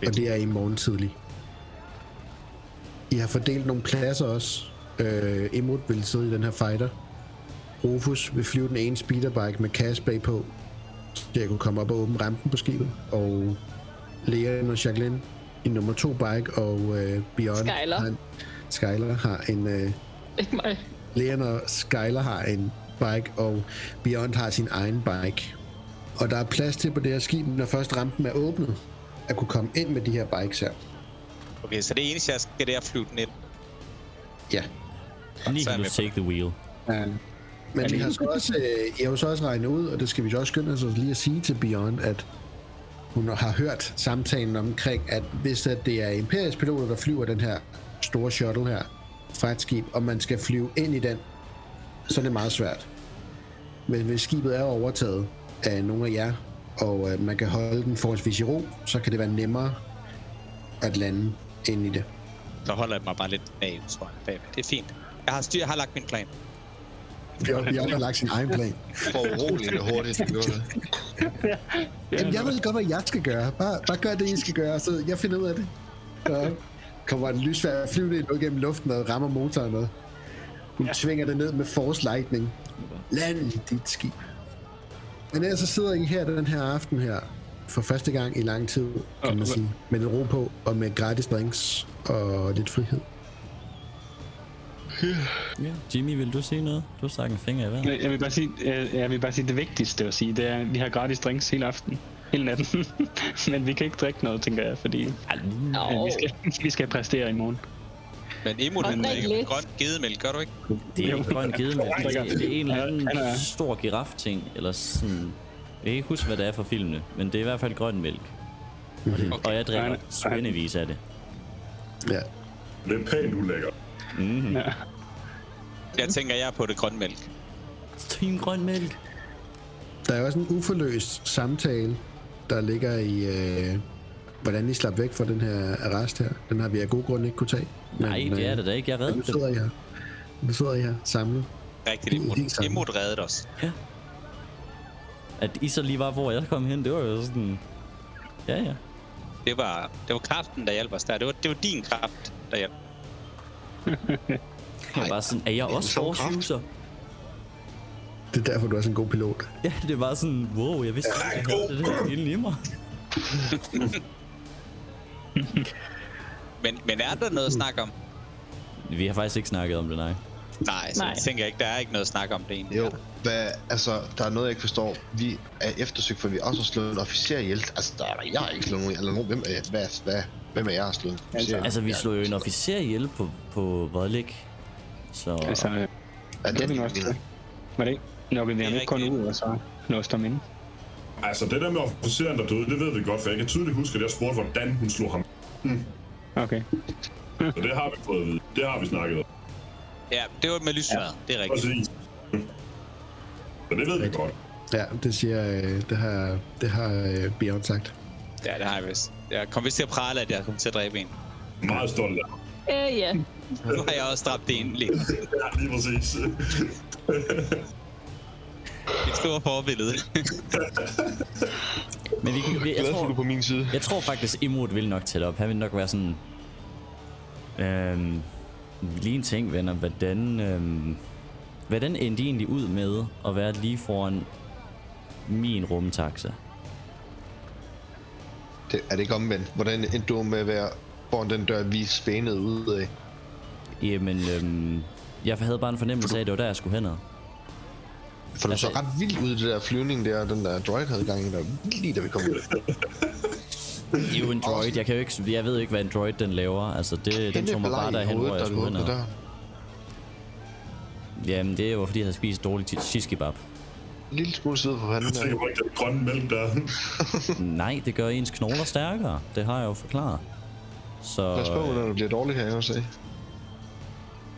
Og det er i morgen tidlig. I har fordelt nogle pladser også. Øh, Imrud vil sidde i den her fighter. Rufus vil flyve den ene speederbike med Cass bagpå, så jeg kunne komme op og åbne rampen på skibet. Og Leon og Jacqueline i nummer to bike, og øh, Beyond Skyler. har en, Skyler har en øh, Ikke mig. Leon og Skyler har en bike, og Beyond har sin egen bike. Og der er plads til på det her skib, når først rampen er åbnet, at kunne komme ind med de her bikes her. Okay, så det eneste, jeg skal, det er at flyve den ind. Ja. Lige Så kan du take the wheel. Ja. Men vi har så også, øh, jeg har jo så også regnet ud, og det skal vi så også skynde os lige at sige til Beyond, at hun har hørt samtalen omkring, at hvis at det er Imperiets piloter, der flyver den her store shuttle her fra et skib, og man skal flyve ind i den, så er det meget svært. Men hvis skibet er overtaget af nogle af jer, og øh, man kan holde den forholdsvis i ro, så kan det være nemmere at lande ind i det. Så holder jeg mig bare lidt bag, tror jeg. Bag. Det er fint. Jeg har, styr, jeg har lagt min plan. Bjørn, Bjørn har lagt sin egen plan. For uroligt hurtigt, det gjorde det. Jamen, jeg ved godt, hvad jeg skal gøre. Bare, bare gør det, I skal gøre, så jeg finder ud af det. Så kommer en lysvær flyvende ind gennem luften og rammer motoren. Og hun ja. tvinger det ned med force lightning. Land dit skib. Men ellers så sidder I her den her aften her, for første gang i lang tid, kan man sige. Med en ro på, og med gratis drinks og lidt frihed. Ja. Jimmy, vil du sige noget? Du har sagt en finger i vejret. Jeg vil bare sige, jeg, jeg vil bare sige det vigtigste at sige, det er, at vi har gratis drinks hele aften. Hele natten. Men vi kan ikke drikke noget, tænker jeg, fordi øh, vi, skal, vi skal præstere i morgen. Men Emo, Og den drik drikker grøn gedemælk, gør du ikke? Det er ikke grøn gedemælk. Det, er- det er en eller anden stor giraf-ting, eller sådan... Jeg kan ikke huske, hvad det er for filmene, men det er i hvert fald grøn mælk. Mhm. Okay. Og jeg drikker spændevis af det. Ja. Det er pænt ulækker. Mm-hmm. Ja. Jeg tænker, jeg er på det grønne mælk. Team grøn mælk. Der er også en uforløst samtale, der ligger i, øh, hvordan I slap væk fra den her arrest her. Den har vi af god grund ikke kunne tage. Men, Nej, det er øh, det da ikke. Jeg reddede nu det. sidder I her. Nu sidder I her samlet. Rigtigt, sammen. Emo reddede os. At I så lige var, hvor jeg kom hen, det var jo sådan... Ja, ja. Det var, det var kraften, der hjalp os der. Det var, det var din kraft, der hjalp. Jeg var sådan, er jeg også så force? Det er derfor, du er sådan en god pilot. Ja, det var sådan, wow, jeg vidste ikke, jeg havde det der inde i mig. Men, men er der noget at snakke om? Vi har faktisk ikke snakket om det, nej. Nej, så Nej. jeg tænker ikke, der er ikke noget at snakke om det egentlig. Jo, hvad, altså, der er noget, jeg ikke forstår. Vi er eftersøgt, for vi også har slået en officer ihjel. Altså, der er, jeg har ikke slået nogen, eller nogen. Hvem er, hvad, hvad, hvem er jeg har slået en officer ihjel? Altså, vi slog jo en officer ihjel på, på Vodlik. Så Altså, Er det er vi nok det, Var det ikke? Nukkede vi Det er ikke kun ud, og så låste ham inde? Altså, det der med officeren, der døde, det ved vi godt, for jeg kan tydeligt huske, at jeg spurgte, hvordan hun slog ham. Okay. Så det har vi fået at vide. Det har vi snakket om. Ja, det var med lysværet. Det er rigtigt. Præcis. Så det ved vi godt. Ja, det siger, øh, det har, det har øh, Bjørn sagt. Ja, det har jeg vist. Jeg kom vist til at prale, at jeg kom til at dræbe en. Meget stolt af. Øh, ja. Nu har jeg også dræbt en lige. Ja, lige præcis. Et stort forbillede. Men vi, vi, jeg, Glad for, du tror, på min side. jeg tror faktisk, Imod vil nok tælle op. Han vil nok være sådan... Øhm, lige en ting, venner. Hvordan, øhm, hvordan endte I egentlig ud med at være lige foran min rumtaxa? Det, er det ikke omvendt? Hvordan endte du med at være foran den dør, vi spænede ud af? Jamen, øhm, jeg havde bare en fornemmelse af, at det var der, jeg skulle hen. For du så ret vildt ud det der flyvning der, den der droid havde gang i, der lige da vi kom ud. Det er jo en droid. Jeg, kan jo ikke, jeg ved ikke, hvad en droid den laver. Altså, det, den Hende tog mig bare derhen, hvor jeg skulle hen. Jamen, det var fordi, jeg havde spist dårligt shish kebab. En lille smule sved på panden. Jeg tænker ikke den grønne mælk der. Nej, det gør ens knogler stærkere. Det har jeg jo forklaret. Så, Pas på, når det bliver dårligt her, jeg også sige.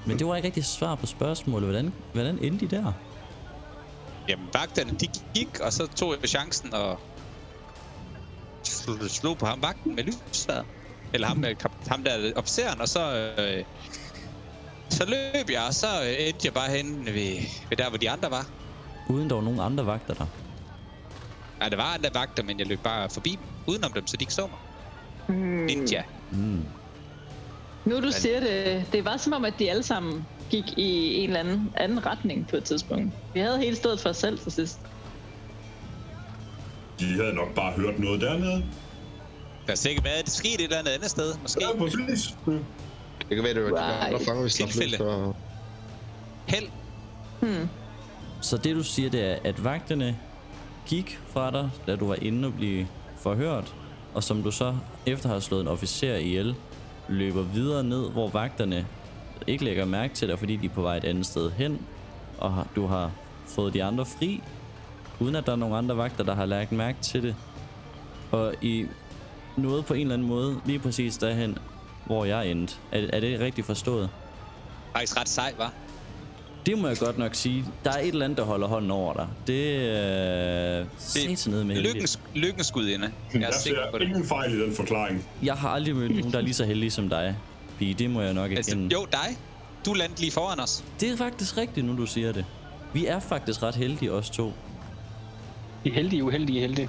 men det var ikke rigtig svar på spørgsmålet. Hvordan, hvordan endte de der? Jamen, vagterne, de gik, og så tog jeg chancen og sl- slog på ham vagten med lysvær. Eller ham, med kap- ham der officeren, og så, øh, så løb jeg, og så øh, endte jeg bare hen ved, ved der, hvor de andre var. Uden der var nogen andre vagter der. Ja, der var andre vagter, men jeg løb bare forbi dem, udenom dem, så de ikke så mig. Ninja. Mm. Nu du siger det, det var som om, at de alle sammen gik i en eller anden anden retning på et tidspunkt. Vi havde hele stedet for os selv til sidst. De havde nok bare hørt noget dernede. Der er sikkert været, det skete et eller andet andet sted, måske. Ja, præcis. Det kan være, det var de Right. andre fanger, vi Tilfælde. for. Held. Så det du siger, det er, at vagterne gik fra dig, da du var inde og blive forhørt, og som du så efter at have slået en officer ihjel, løber videre ned, hvor vagterne ikke lægger mærke til dig, fordi de er på vej et andet sted hen, og du har fået de andre fri, uden at der er nogen andre vagter, der har lagt mærke til det. Og I nåede på en eller anden måde lige præcis derhen, hvor jeg endte. Er, er det rigtigt forstået? Faktisk ret sej, var. Det må jeg godt nok sige. Der er et eller andet, der holder hånden over dig. Det er øh, satan ned med. Lykkens, lykkens skudinde. Jeg er Jeg sikker på ser det. ingen fejl i den forklaring. Jeg har aldrig mødt nogen, der er lige så heldig som dig. Pige, det må jeg nok Altså, erkende. jo, dig. Du landede lige foran os. Det er faktisk rigtigt, nu du siger det. Vi er faktisk ret heldige, os to. De heldige, uheldige, heldige.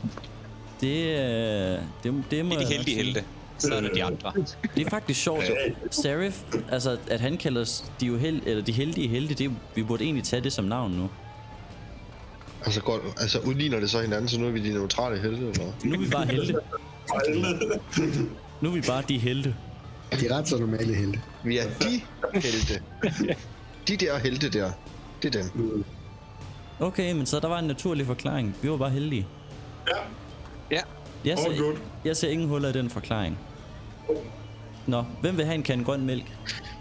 Det, øh, det, det må Det er de heldige helte. Så er der de andre. Det er faktisk sjovt. Serif, altså at han kalder os de, uheld, eller de heldige helte, det, vi burde egentlig tage det som navn nu. Altså, godt, altså udligner det så hinanden, så nu er vi de neutrale helte, eller? Nu er vi bare helte. Nu er vi bare de helte. De er ret så normale helte. Vi er de helte. De der helte der. Det er dem. Okay, men så der var en naturlig forklaring. Vi var bare heldige. Ja, Ja. Jeg ser, good. jeg ser ingen huller i den forklaring. Nå, hvem vil have en kan grøn mælk?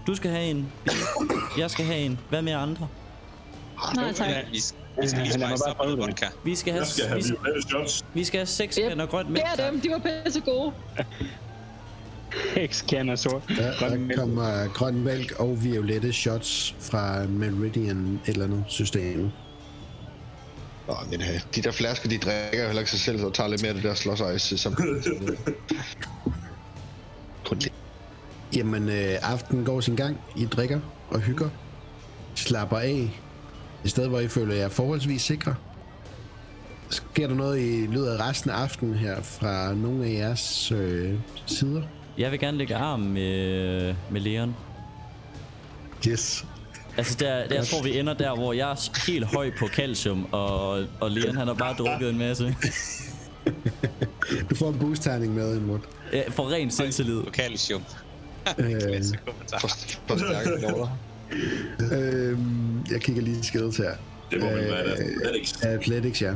Du skal have en. Jeg skal have en. Hvad med andre? Nej, tak. Vi, skal lige er bare op med det. vodka. Vi skal have, skal have vi, skal, have seks Yep. kander grøn Det mælk. er tak. dem, de var pisse gode. Kan og sort. Der, Grøn der mælk. kommer grøn mælk og violette shots fra Meridian et eller andet system. Nå, men øh, de der flasker, de drikker jo heller ikke sig selv, så tager lidt mere af det der slåsejs som... Kun lidt. Jamen, øh, aftenen går sin gang. I drikker og hygger. Slapper af. Et sted, hvor I føler jer forholdsvis sikre. Sker der noget i løbet af resten af aftenen her fra nogle af jeres øh, sider? Jeg vil gerne lægge arm med, med Leon. Yes. Altså, der, der, jeg tror, vi ender der, hvor jeg er helt høj på calcium, og, og Leon, han har bare drukket en masse. Du får en boost-terning med, Imod. Ja, for ren selvtillid. På calcium. Øh, Klasse kommentar. For, for stærke noter. øh, jeg kigger lige skills her. Det må Øh, være Athletics. Athletics, ja.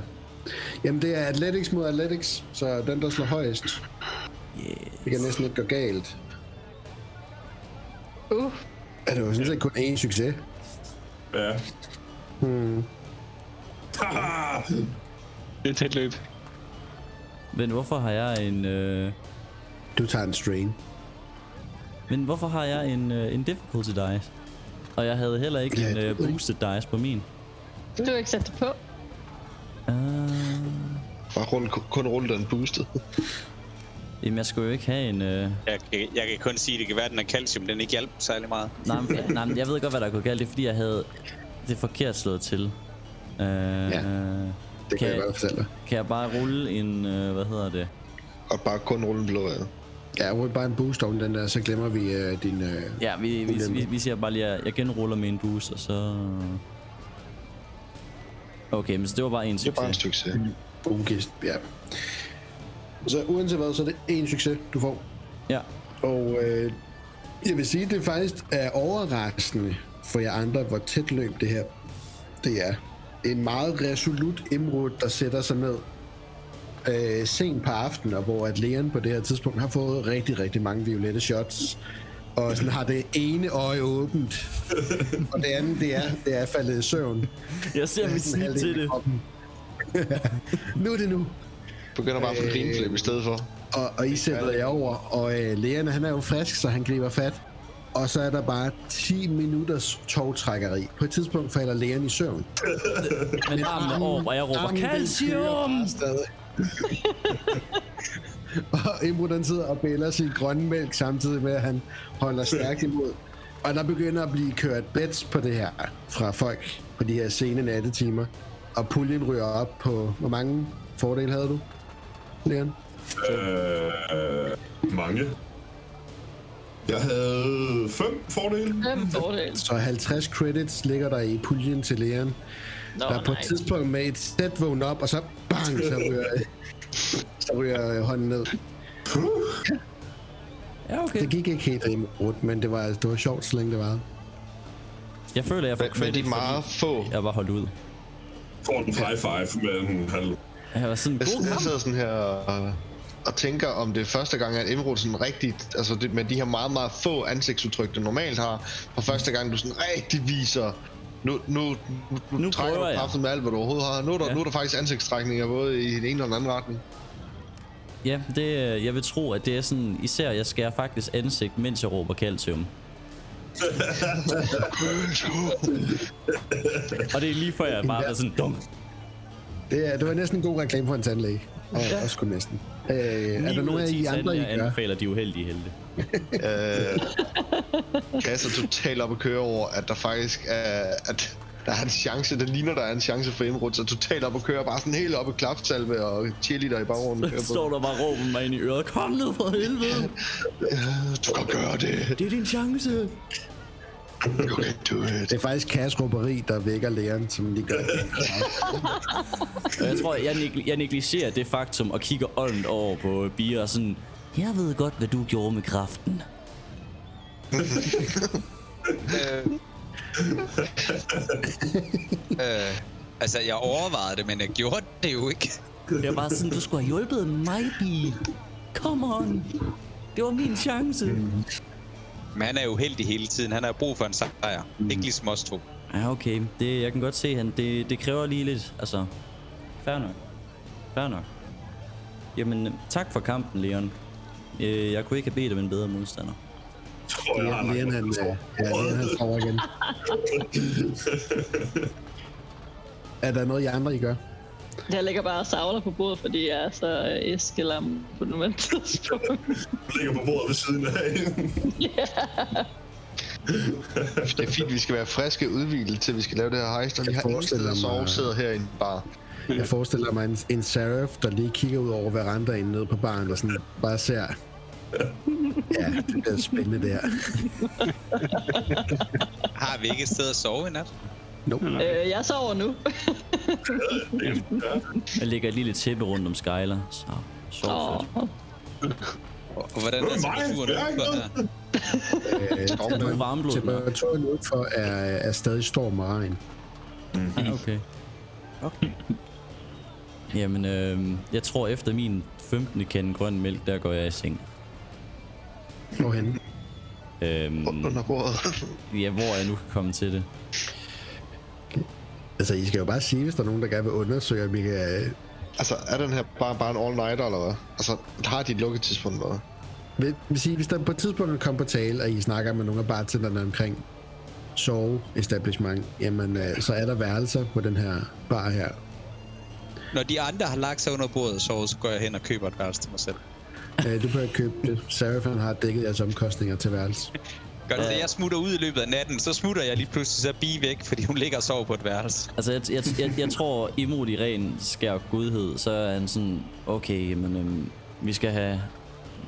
Jamen, det er Athletics mod Athletics, så den, der slår højest. Yeah. Det kan næsten ikke gå galt. Uh, Er det jo sådan set kun én succes. Ja. Hmm. Haha! Det er et tæt løb. Men hvorfor har jeg en... Øh, Du tager en strain. men hvorfor har jeg en, øh, en difficulty dice? Og jeg havde heller ikke Ja, en øh, boosted dice på min. du har ikke sat det på. Uh, Bare rund, kun rulle den boostet. jamen, jeg skulle jo ikke have en... Øh, Jeg, kan- jeg kan kun sige, at det kan være, at den er calcium. Den ikke hjælper særlig meget. nej, men, nej, men jeg ved godt, hvad der kunne galt. Det er, fordi jeg havde det forkert slået til. Uh, ja. Det kan, Kan- jeg godt fortælle dig. Kan jeg bare rulle en, øh, hvad hedder det? Og bare kun rulle en blå ad. Ja, rul bare en boost oven den der, så glemmer vi øh, din... Øh, Ja, vi, vi, vi, vi siger bare lige, at jeg genruller med en boost, og så... Okay, men så det var bare en Det er bare en succes. succes. boomgist, ja. Så uanset hvad, så er det en succes, du får. Ja, Og øh, jeg vil sige, at det faktisk er overraskende for jer andre, hvor tæt løb det her det er. En meget resolut Imrud, der sætter sig ned øh, sent på aftenen, og hvor at Leon på det her tidspunkt har fået rigtig, rigtig mange violette shots. Og sådan har det ene øje åbent. Og det andet, det er, det er faldet i søvn. jeg ser mit snit til det. nu er det nu. Begynder bare at få Øh. grinflip i stedet for. Og, og I sætter jer over, og øh, lægerne, han er jo frisk, så han griber fat. Og så er der bare 10 minutters togtrækkeri. På et tidspunkt falder lægeren i søvn. Men armen er over, og jeg råber, calcium! og den sidder og bæler sin grønne mælk, samtidig med at han holder stærkt imod. Og der begynder at blive kørt bets på det her fra folk på de her sene nattetimer. Og puljen ryger op på... Hvor mange fordele havde du, Leon? Øh, mange. Jeg havde fem fordele. Fem fordele. Så 50 credits ligger der i puljen til Leon. Nå, der er på et nej. tidspunkt med et sæt vågen op, og så bang, så ryger, så ryger hånden ned. Ja, okay. Det gik ikke helt rundt, men det var, det var sjovt, så længe det var. Jeg føler, jeg får credit, meget få... jeg var holdt ud. Får en high five med en halv. Jeg var sådan, Jeg, god jeg kamp. sidder sådan her og, og tænker, om det er første gang, at Emerald sådan rigtigt, altså det, med de her meget, meget få ansigtsudtryk, du normalt har, for første gang, du sådan rigtig viser, nu, nu, nu, nu, Nu trækker du jeg. kraften med alt, hvad du overhovedet har. Nu er der, Ja. nu er der faktisk ansigtstrækninger både i den ene og den anden retning. Ja, det, øh, jeg vil tro, at det er sådan, især jeg skærer faktisk ansigt, mens jeg råber calcium. og det er lige før jeg bare er sådan dum. Det, er, det var næsten en god reklame for en tandlæge. Og ja. også kun næsten. Øh, er der nogen af I andre, I jeg gør? anbefaler de uheldige helte. Øh, Gas er totalt op at køre over, at der faktisk er, at der er en chance, der ligner, der er en chance for Emerald, så totalt op at køre, bare sådan helt op i klapsalve og cheerleader i baggrunden. Så står der bare og råber mig ind i øret. Kom ned for helvede. Du kan gøre det. Det er din chance. You can do it. Det er faktisk Kas råberi, der vækker lægeren, som de gør. Og jeg tror, jeg, neg- jeg negligerer det faktum og kigger åndt over på Bia og sådan, jeg ved godt, hvad du gjorde med kraften. Øh, altså, jeg overvejede det, men jeg gjorde det jo ikke. Jeg er bare sådan, du skulle have hjulpet mig, Bia. Come on. Det var min chance. Men han er jo heldig hele tiden. Han har brug for en sejr. Mm. Ikke ligesom os to. Ja, okay. Det, jeg kan godt se, han, det, det kræver lige lidt, altså... Fair nok. Fair nok. Jamen, tak for kampen, Leon. Øh, Jeg kunne ikke have bedt om en bedre modstander. Tror jeg, Ja, Leon, han, øh, ja, Leon, han sover igen. er der noget, I andre, I gør? Jeg ligger bare og savler på bordet, fordi jeg er så øh, æskelam på nuværende tidspunkt. ligger på bordet ved siden af hende. Det er fint, vi skal være friske udvildet til vi skal lave det her heist, og vi Jeg har ingen sted forestiller at sove, mig- sidder herinde bare. Jeg forestiller mig en, en Seraph, der lige kigger ud over verandaen nede på baren og sådan bare ser... Ja, det bliver spændende det her. Har vi ikke et sted at sove i nat? Nope. øh, jeg sover nu. Jeg lægger et lille tæppe rundt om Skyler, så sov Åh, fedt. Og hvordan er temperaturen er udenfor her? Øh, er varmblod, temperaturen udenfor er, er stadig storm og regn. Ja, okay. Okay. Jamen, øh, jeg tror efter min 15. kande grøn mælk, der går jeg i seng. Hvorhenne? Øhm, Under bordet. ja, hvor jeg nu kan komme til det. Altså, I skal jo bare sige, hvis der er nogen, der gerne vil undersøge, om I kan... altså, er den her bare, bare en all-nighter, eller hvad? Altså, har de et lukketidspunkt, eller hvad? Vil, vil sige, hvis der på et tidspunkt kommer på tale, og I snakker med nogle af bartenderne omkring sove establishment, jamen, øh, så er der værelser på den her bar her. Når de andre har lagt sig under bordet og sovet, så går jeg hen og køber et værelse til mig selv. Øh, du kan købe det. Seraphan har dækket jeres omkostninger til værelse. Godt, så jeg smutter ud i løbet af natten, så smutter jeg lige pludselig så bi væk, fordi hun ligger og sover på et værelse. Altså, jeg, jeg, jeg, jeg tror, imod i ren skær godhed, så er han sådan, okay, men øhm, vi skal have...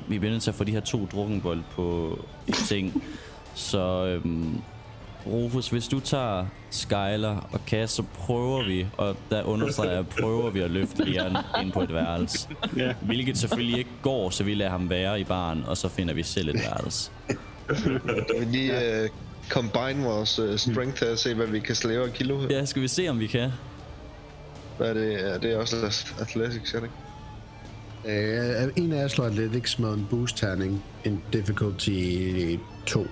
Vi bliver nødt til at få de her to drukkenbold på ting. Så øhm, Rufus, hvis du tager Skyler og Cass, så prøver vi, og der understreger jeg, prøver vi at løfte Leon ind på et værelse. Ja. Hvilket selvfølgelig ikke går, så vi lader ham være i baren, og så finder vi selv et værelse. Vi lige uh, combine vores uh, strength til at se, hvad vi kan slæve af kilo. Ja, skal vi se, om vi kan? Hvad er det? Ja, det er også athletics, er det ikke? Øh, en af jer slår Athletics med en boost-terning. En difficulty 2.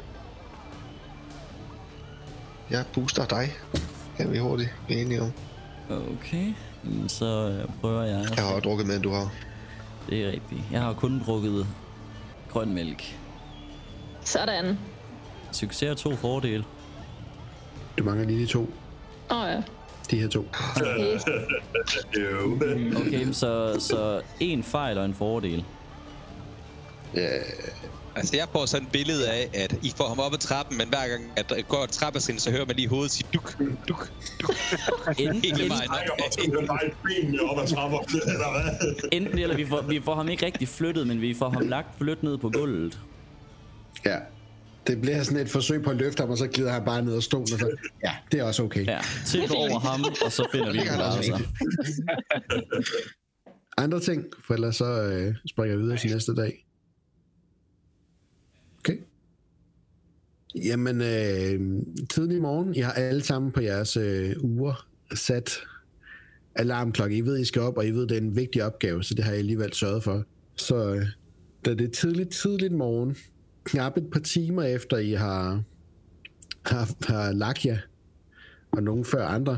Jeg booster dig. Kan vi hurtigt blive enige om. Okay, så prøver jeg. Jeg har også drukket mere, end du har. Det er rigtigt. Jeg har kun drukket grøn mælk. Sådan. Succes og to fordele. Du mangler lige de to. Åh oh, ja. De her to. Jo. Okay, så, så en fejl og en fordel. Altså, jeg får sådan et billede af, at I får ham op ad trappen, men hver gang, at der går et trappetrin, så hører man lige hovedet sige duk, duk, duk. Enten, Hele vejen. Enten eller vi får, vi får ham ikke rigtig flyttet, men vi får ham lagt blødt ned på gulvet. Ja. Det bliver sådan et forsøg på at løfte ham, og så glider han bare ned og stolen. Og så, ja, det er også okay. Ja, tip over ham, og så finder vi Det værelse. Andre ting, for ellers så øh, springer jeg videre til næste dag. Okay. Jamen, øh, tidlig morgen, I har alle sammen på jeres øh, uger sat alarmklokke. I ved, I skal op, og I ved, det er en vigtig opgave, så det har jeg alligevel sørget for. Så øh, da det er tidligt, tidligt morgen, knap et par timer efter, I har, har, har lagt jer, og nogen før andre,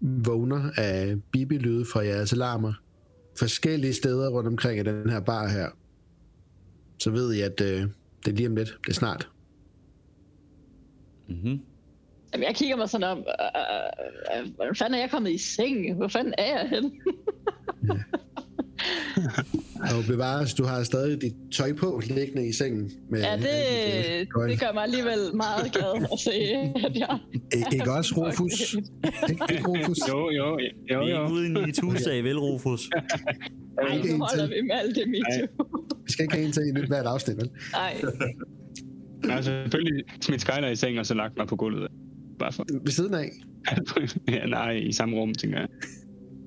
vågner af bibelyde fra jeres alarmer, forskellige steder rundt omkring i den her bar her, så ved I, at øh, det er lige om lidt. Det er snart. Mm-hmm. Jamen, jeg kigger mig sådan om, øh, øh, hvordan fanden er jeg kommet i seng? Hvor fanden er jeg henne? Og bevares, du har stadig dit tøj på liggende i sengen. Med Ja, det, gøjl. det gør mig alligevel meget glad at se, at jeg... I- Ikke også, Rufus? Ikke, ikke Rufus? Jo, jo, Vi jo, er jo. ikke ude i en MeToo-sag, vel, Rufus? Ej, Ikke nu holder vi med alt det MeToo. Vi skal ikke have en til i nyt hvert afsnit, vel? Nej, Jeg har selvfølgelig smidt Skyler i seng, og så lagt mig på gulvet. Bare for... Ved siden af. ja, nej, i samme rum, tænker jeg.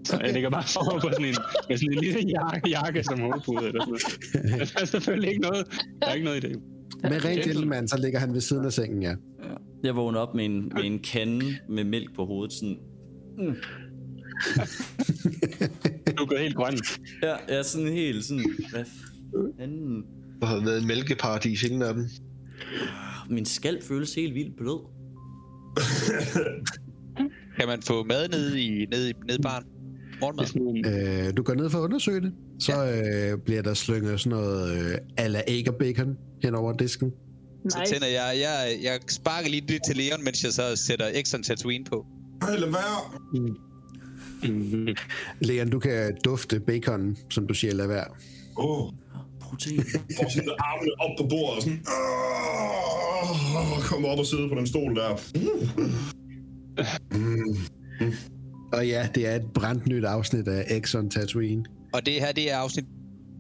Så jeg ligger bare for på sådan en, med sådan en lille jakke, jakke som hovedpude. Eller sådan noget. Der er selvfølgelig ikke noget, der er ikke noget i det. Med rent gentleman, så ligger han ved siden af sengen, ja. Jeg vågner op med en, med en kande med mælk på hovedet. Sådan, Du er gået helt grøn. ja, jeg er sådan helt sådan, hvad fanden? Der har været en mælkeparadis inden af dem. Min skal føles helt vildt blød. Kan man få mad nede i, nede i, baren? Det Morgenmad? er Øh, du går ned for at undersøge det. Så øh, bliver der slynget sådan noget øh, ala æg og bacon hen over disken. Så nice. tænder jeg, jeg, jeg sparker lige lidt til Leon, mens jeg så sætter Exxon Tatooine på. Ej, lad være. mm, Leon, du kan dufte bacon, som du siger, lad være. Åh, oh, Protein. får sådan armene op på bordet og sådan... Åh, kom op og sidde på den stol der. Og ja, det er et brændt nyt afsnit af Exxon Tatooine. Og det her, det er afsnit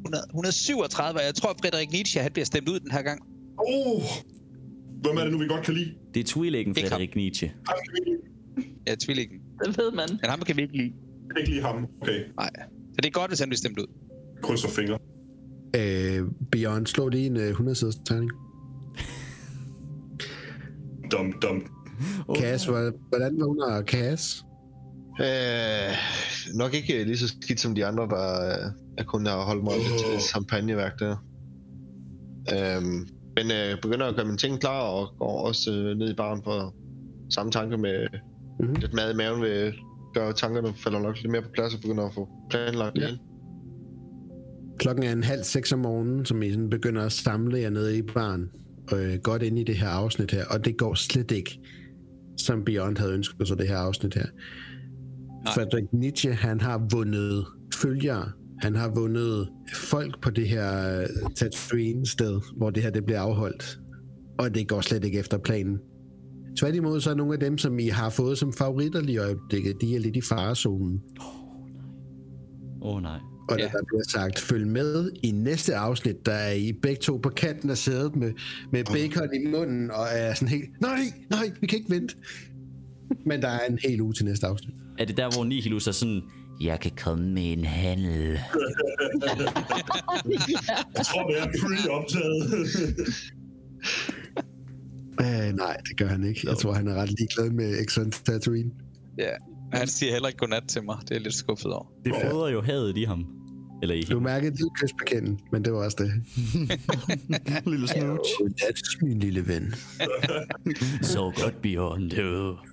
100, 137, og jeg tror, Frederik Nietzsche, han bliver stemt ud den her gang. Oh, hvem er det nu, vi godt kan lide? Det er ham. Frederik Nietzsche. Ja, tvillingen. Det ved man. Men ham kan vi ikke lide. Jeg kan ikke lide ham. Okay, Nej. Så det er godt, hvis han bliver stemt ud. krydser fingre. Øh, Beyond, slå lige en øh, 100 siders tegning. Dum, dum. Cass, hvor- hvordan vågner Cass? Øh, nok ikke lige så skidt som de andre, der øh, jeg kun har holdt mig lidt til champagneværk der. Øhm, men øh, begynder at gøre mine ting klar, og går også øh, ned i baren for samme tanke med Mhm. mm-hmm. lidt mad i maven, vil gøre tankerne falder nok lidt mere på plads og begynder at få planlagt det Ja. Klokken er en halv seks om morgenen, som I sådan begynder at samle jer nede i baren. Øh, godt ind i det her afsnit her, og det går slet ikke, som Beyond havde ønsket sig det her afsnit her. Frederik Nietzsche, han har vundet følgere. Han har vundet folk på det her Tatooine-sted, hvor det her det bliver afholdt. og det går slet ikke efter planen. Tværtimod så er nogle af dem, som I har fået som favoritter lige i øjeblikket, de er lidt i farezonen. Åh oh, nej. Og ja. Der bliver sagt, følg med i næste afsnit, der er I begge to på kanten af sædet med, med bacon i munden, og er sådan helt, nej, nej, vi kan ikke vente. Men der er en hel uge til næste afsnit. Er det der, hvor Nihilus er sådan, jeg kan komme med en handel. Jeg tror, det er pre-optaget. Uh, nej, det gør han ikke. Jeg tror, han er ret ligeglad med Exxon Tatooine. Ja. Han siger heller ikke godnat til mig. Det er jeg lidt skuffet over. Det fodrer jo hadet i ham. Eller i Du mærkede et lille kys på kinden, men det var også det. Lille smooch. Godnat, min lille ven. Så godt, Bjørn. Det var...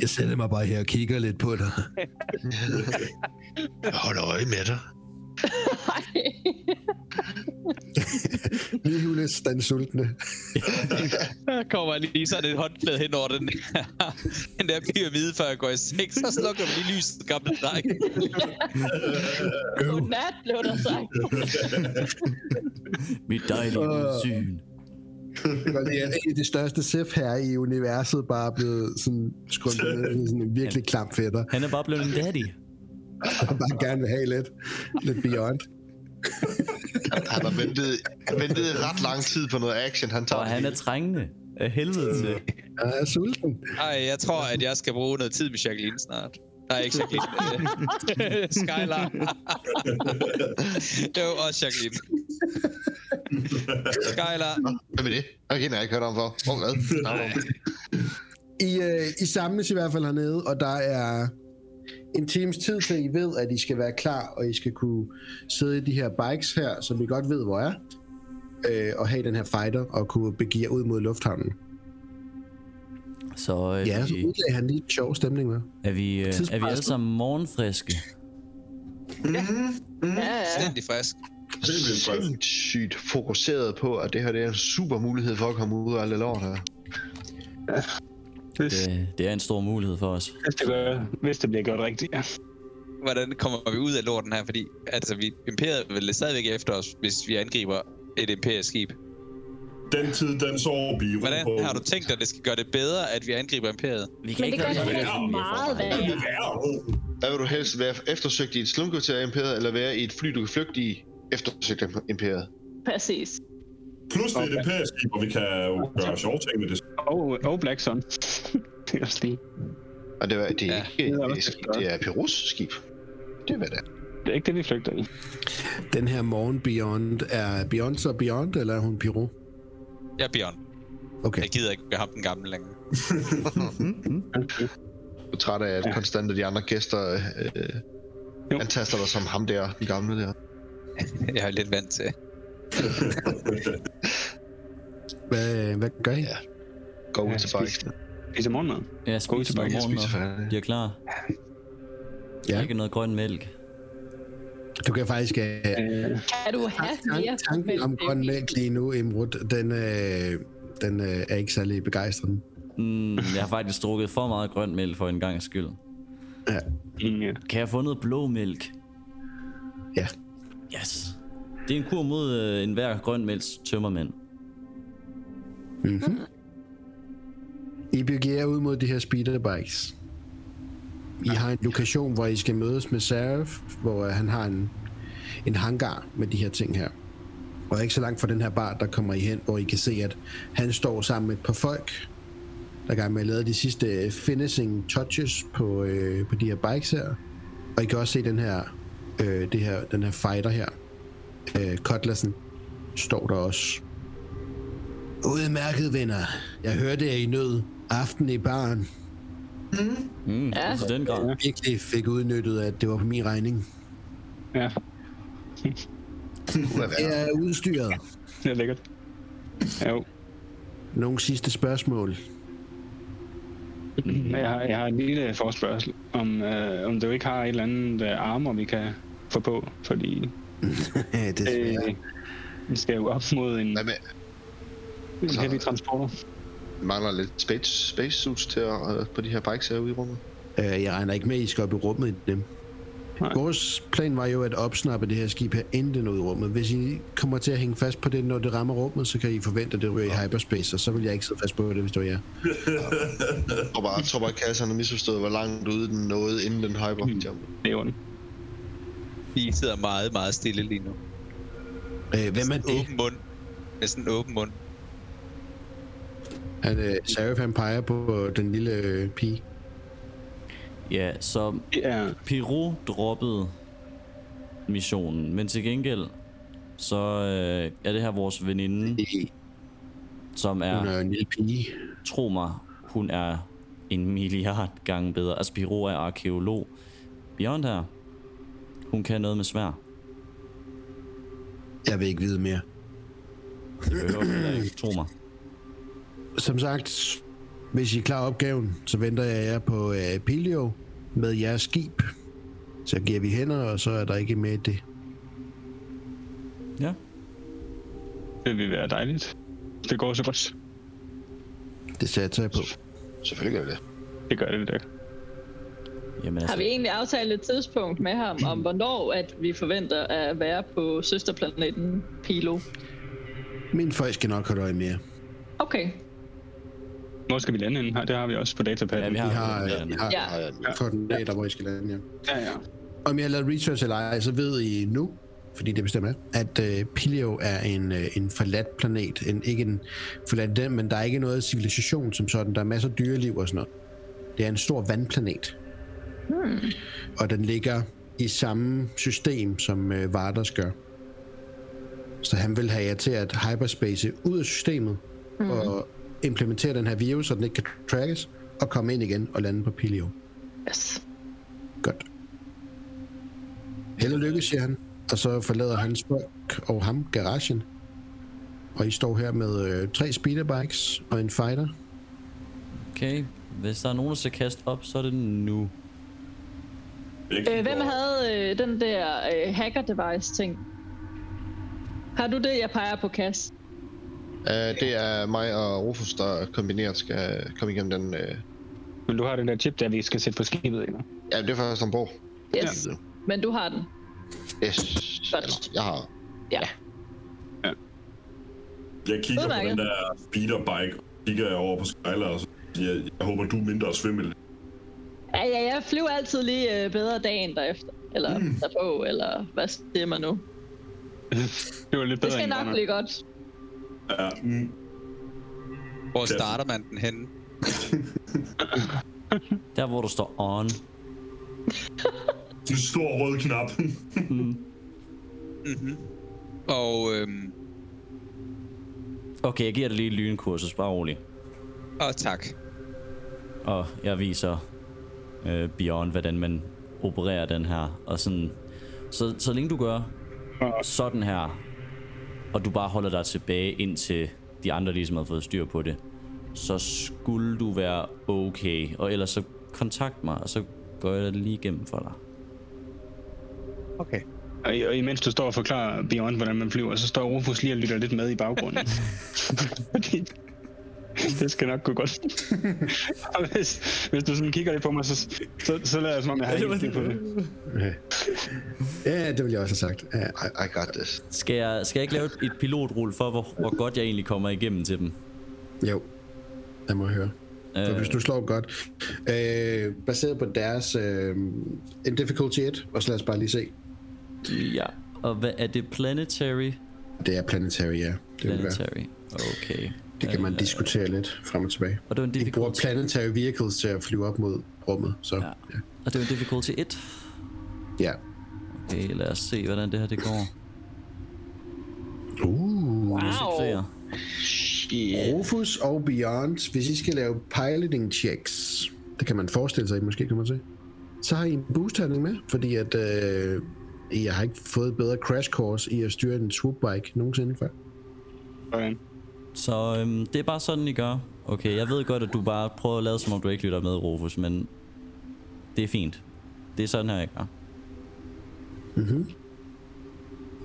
Jeg sætter mig bare her og kigger lidt på dig. Jeg holder øje med dig. Nihilus, den sultne. Der kommer lige sådan et håndklæde hen over den, den der pyramide, før jeg går i seng. Så slukker vi lige lyset, gamle dreng. Godnat, blev der sagt. Mit dejlige udsyn. Det var det, at en af de største Sith her i universet bare er blevet sådan ned i sådan en virkelig klam fætter. Han er bare blevet en daddy. Og bare gerne vil have lidt, lidt beyond. Han har ventet, ventet ret lang tid på noget action. Han tager Og han er trængende. Af helvede til. Jeg er sulten. Ej, jeg tror, at jeg skal bruge noget tid med Jacqueline snart. Nej, ikke Jacqueline. øh, Skylar. det var også Jacqueline. Skylar. Hvem er det? Okay, jeg har ikke hørt om for. Hvor hvad? Du om? I, øh, I samles i hvert fald hernede, og der er en times tid til, I ved, at I skal være klar, og I skal kunne sidde i de her bikes her, som I godt ved, hvor er, øh, og have den her fighter, og kunne begive jer ud mod lufthavnen. Så, øh, Ja, så vi, udlagde han lige en sjov stemning med. er, vi, øh, er vi alle sammen morgenfriske? Ja, ja. Stændig frisk. Sindssygt fokuseret på, at det her det er en super mulighed for at komme ud af alle lort her. Hvis, Det, det er en stor mulighed for os. hvis, det, gør, hvis det bliver gjort rigtigt, ja. Hvordan kommer vi ud af lorten her? Fordi altså, vi, imperiet vil stadigvæk efter os, hvis vi angriber et imperisk skib. Den tid, den sover vi Hvordan på. har du tænkt dig, at det skal gøre det bedre, at vi angriber imperiet? Vi Men det gør det ikke meget værre. Hvad vil du helst være eftersøgt i et slumkvarter af imperiet, eller være i et fly, du kan flygte i eftersøgt af imperiet? Præcis. Plus det er et imperisk skib, og vi kan jo gøre sjove ting med det. Og, og Black Sun. det er også lige. Og det, var, det er Ja. ikke Det er også det er Perus skib. Det er hvad det er. Det er ikke det, vi flygter i. Den her morgen Beyond, er Beyond så Beyond, eller er hun Piro? Jeg er Bjørn. Okay. Jeg gider ikke være ham den gamle længere. Du er træt af, at Ja. konstant de andre gæster øh, Jo. antaster dig som ham der, den gamle der. Jeg er lidt vant til. Hvad, hvad gør I? Ja. Gå ud Ja, til bike. Spiser morgenmad. Ja, Gå ud spise til noget morgenmad. De er klar. Ja. Ikke noget grøn mælk. Du kan faktisk... Uh, Øh, Kan du have mere? tanken om grøn mælk lige nu, Imrud, den, øh, den øh, er ikke særlig begejstrende. Mm, jeg har faktisk drukket for meget grøn mælk for en gang skyld. Ja. ja. Kan jeg få noget blå mælk? ja. Yes. Det er en kur mod øh, enhver grøn tømmermænd. Mm-hmm. I begiver ud mod de her speederbikes. I har en lokation, hvor I skal mødes med Seraph, hvor øh, han har en, en hangar med de her ting her. Og ikke så langt fra den her bar, der kommer I hen, hvor I kan se, at han står sammen med et par folk, der gang med at lave de sidste øh, finishing touches på, øh, på de her bikes her. Og I kan også se den her, øh, det her, den her fighter her. Øh, Cutlassen står der også. Udmærket, venner. Jeg hørte jer i nød. Aften i baren. Mm, Ja. ja. Så den grad. Virkelig fik udnyttet, at det var på min regning. Ja, Jeg er udstyret. det er lækkert. Jo, Nogle sidste spørgsmål. jeg har, jeg har en lille forspørgsel, om, øh, om du ikke har et eller andet øh, armor, vi kan få på, fordi Ja, Desværre. øh, vi skal jo op mod en, Hvad med, en så- heavy transporter. vi mangler lidt space, space suits til at, øh, på de her bikes herude i rummet. Øh, jeg regner ikke med, at I skal op i rummet i dem. Vores plan var jo at opsnappe det her skib her, inden det nåede rummet. Hvis I kommer til at hænge fast på det, når det rammer rummet, så kan I forvente, at det ryger i hyperspace, og så vil jeg ikke sidde fast på det, hvis det var jer. Jeg tror bare, jeg tror bare kassen har misforstået, hvor langt ude den nåede, inden den hyper Mm. Det er ondt. Vi sidder meget, meget stille lige nu. Øh, hvem er det? Åben mund. Med sådan en åben mund. Han, øh, Serif, han peger på den lille øh, pige. Ja, så er... Piro droppede missionen, men til gengæld, så øh, er det her vores veninde, som Hun er, er en lille pige. tro mig, hun er en milliard gange bedre. Altså, Piro er arkeolog. Beyond her, hun kan noget med svær. Jeg vil ikke vide mere. Det behøver ikke, tro mig. Som sagt, hvis I er klar opgaven, så venter jeg jer på Pilio med jeres skib. Så giver vi hænder, og så er der ikke i det. Ja, Det vil være dejligt. Det går så godt. Det satser jeg på. Selvfølgelig gør det det. Det gør det, det jamen Har altså, vi egentlig aftalt et tidspunkt med ham, om hvornår at vi forventer at være på søsterplaneten Pilo? Mine folk skal nok holde øje med jer. Okay, Hvor skal vi lande henne? Det har vi også på datapaden. ja, vi har, Vi har, ja, øh, vi har Ja. ja. koordinater, hvor I skal lande, ja. Ja, ja. Om jeg har lavet research eller ej, så ved I nu, fordi det bestemt er, at øh, Pilio er en, øh, en forladt planet. En, ikke en forladt den, men der er ikke noget civilisation som sådan. Der er masser af dyreliv og sådan noget. Det er en stor vandplanet. Hmm. Og den ligger i samme system, som øh, Vardas gør. Så han vil have jer til at hyperspace ud af systemet mm. og implementere den her virus, så den ikke kan trackes, og komme ind igen og lande på Pilio. yes. Godt. Held og lykke, siger han. Og så forlader hans folk og ham garagen. Og I står her med øh, tre speederbikes og en fighter. okay. Hvis der er nogen, der skal kaste op, så er det nu. Øh, hvem havde øh, den der øh, hacker-device-ting? Har du det, jeg peger på, Kas? Uh, det er mig og Rufus, der kombineret skal komme igennem den... Uh... Men du har den der chip, der vi skal sætte på skibet, ikke? Ja, det er først ombord. Yes, Ja. men du har den. Yes. Godt. Eller, jeg har... Ja. Jeg kigger på Udmærket. den der speederbike, kigger jeg over på Skylar, og så jeg, jeg håber, du er mindre svimmel. Ja, ja, jeg flyver altid lige øh, bedre dagen derefter. Eller mm. derpå, eller hvad siger man nu? Det var lidt Det bedre skal end nok blive godt. Ja, mm, Hvor starter man den henne? Der, hvor du står on. en stor rød knap. Og, øhm, Okay, jeg giver dig lige lynkursus, bare rolig. og tak. Og jeg viser øh, Beyond, hvordan man opererer den her. Og sådan, så, så længe du gør sådan her, og du bare holder dig tilbage indtil de andre ligesom har fået styr på det, så skulle du være okay. Og ellers så kontakt mig, og så går jeg det lige igennem for dig. Okay. Og, og imens du står og forklarer Beyond, hvordan man flyver, så står Rufus lige og lytter lidt med i baggrunden. Det skal nok gå godt. og hvis, hvis du sådan kigger lidt på mig, så, så, så lader jeg som om, jeg har helt styr på det. Ja, det vil jeg også have sagt. Ja. I, I got this. Skal jeg, skal jeg ikke lave et- pilotrulle for, hvor, hvor godt jeg egentlig kommer igennem til dem? Jo, lad mig høre. For Øh, hvis du slår godt, øh, baseret på deres øh, en difficulty 1, og så lad os bare lige se. ja. Og hvad er det? Planetary? Det er planetary, ja. Det, vil være. Planetary. Okay. Det kan man Øh, diskutere lidt frem og tilbage. Og det var en De bruger difficulty. planetary vehicles til at flyve op mod rummet, så Ja. Og det var en difficulty 1. ja. Okay, lad os se, hvordan det her det går. Uh. Wow. Succeser. Rufus og Beyond, hvis I skal lave piloting checks, det kan man forestille sig, I måske kommer til, så har I en boost med, fordi at øh, jeg har ikke fået bedre crash course i at styre en swoopbike nogensinde før. Sådan. Så øhm, det er bare sådan, I gør. Okay, jeg ved godt, at du bare prøver at lade, som om du ikke lytter med, Rufus, men det er fint. Det er sådan her, jeg gør. Mhm.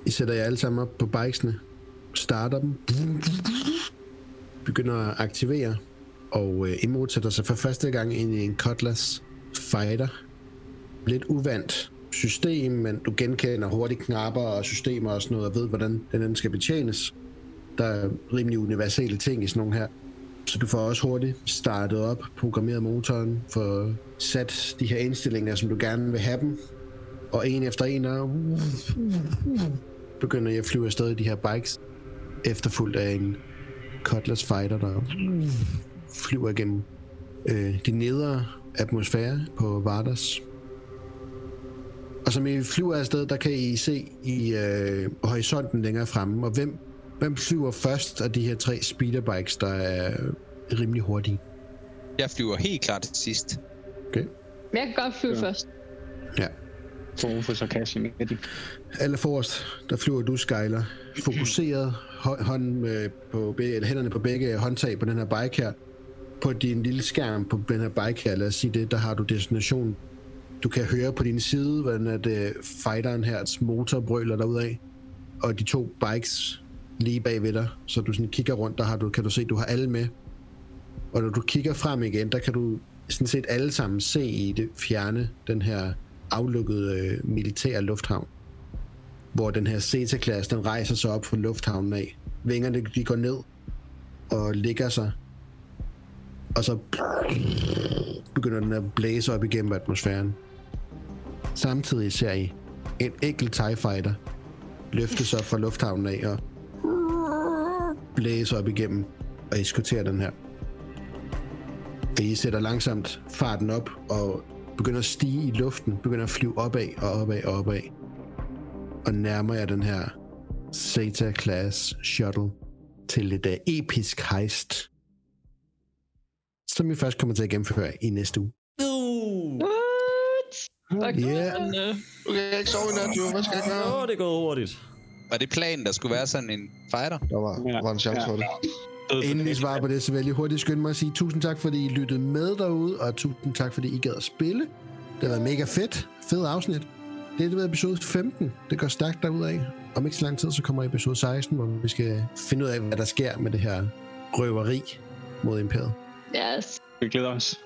I sætter jer alle sammen op på bikesene, starter dem, begynder at aktivere, og øh, Imrud sætter sig for første gang ind i en Cutlass Fighter. Lidt uvandt system, men du genkender hurtigt knapper og systemer og sådan noget, og ved, hvordan den anden skal betjenes. Der er rimelig universelle ting i sådan nogle her. Så du får også hurtigt startet op, programmeret motoren, får sat de her indstillinger, som du gerne vil have dem. Og en efter en, er... Uh, uh, begynder jeg at flyve afsted i de her bikes, efterfulgt af en Cutlass Fighter, der flyver igennem øh, de nedre atmosfære på Vardas. Og som I flyver afsted, der kan I se i øh, horisonten længere fremme, og hvem, hvem flyver først af de her tre speederbikes, der er rimelig hurtige. Jeg flyver helt klart til sidst. Okay? Men jeg kan godt flyve ja. først. Ja. For Rufus og Cash i midten. Aller forrest, der flyver du, Skyler. Fokuseret hå- hånd, øh, på begge, eller hænderne på begge håndtag på den her bike her. På din lille skærm på den her bike her, lad os sige det, der har du destination. Du kan høre på din side, hvordan at, øh, fighteren her motor brøler af. Og de to bikes lige bag ved dig, så du sådan kigger rundt, der har du, kan du se, du har alle med. Og når du kigger frem igen, der kan du sådan set alle sammen se i det fjerne den her aflukkede øh, militære lufthavn hvor den her Zeta-klasse, den rejser sig op fra lufthavnen af. Vingerne, de går ned og ligger sig. Og så begynder den at blæse op igennem atmosfæren. Samtidig ser I en enkelt TIE Fighter løftes op fra lufthavnen af og blæse op igennem og eskortere den her. I sætter langsomt farten op og begynder at stige i luften, begynder at flyve opad og opad og opad og nærmer jeg den her Zeta Class Shuttle til et uh, episk heist, som vi først kommer til at gennemføre i næste uge. What? Okay. Ja. Du kan ikke sove i nat, jo. Hvad skal jeg gøre? Åh, det er gået hurtigt. Var det planen, der skulle være sådan en fighter? Der var, der var en chance for det. Inden vi svarer på det, så vil jeg hurtigt skynde mig at sige tusind tak, fordi I lyttede med derude, og tusind tak, fordi I gad at spille. Det har været mega fedt. Fed afsnit. Det er det episode 15. Det går stærkt derudad. Om ikke så lang tid, så kommer episode 16, hvor vi skal finde ud af, hvad der sker med det her røveri mod imperiet. Yes. Vi glæder os.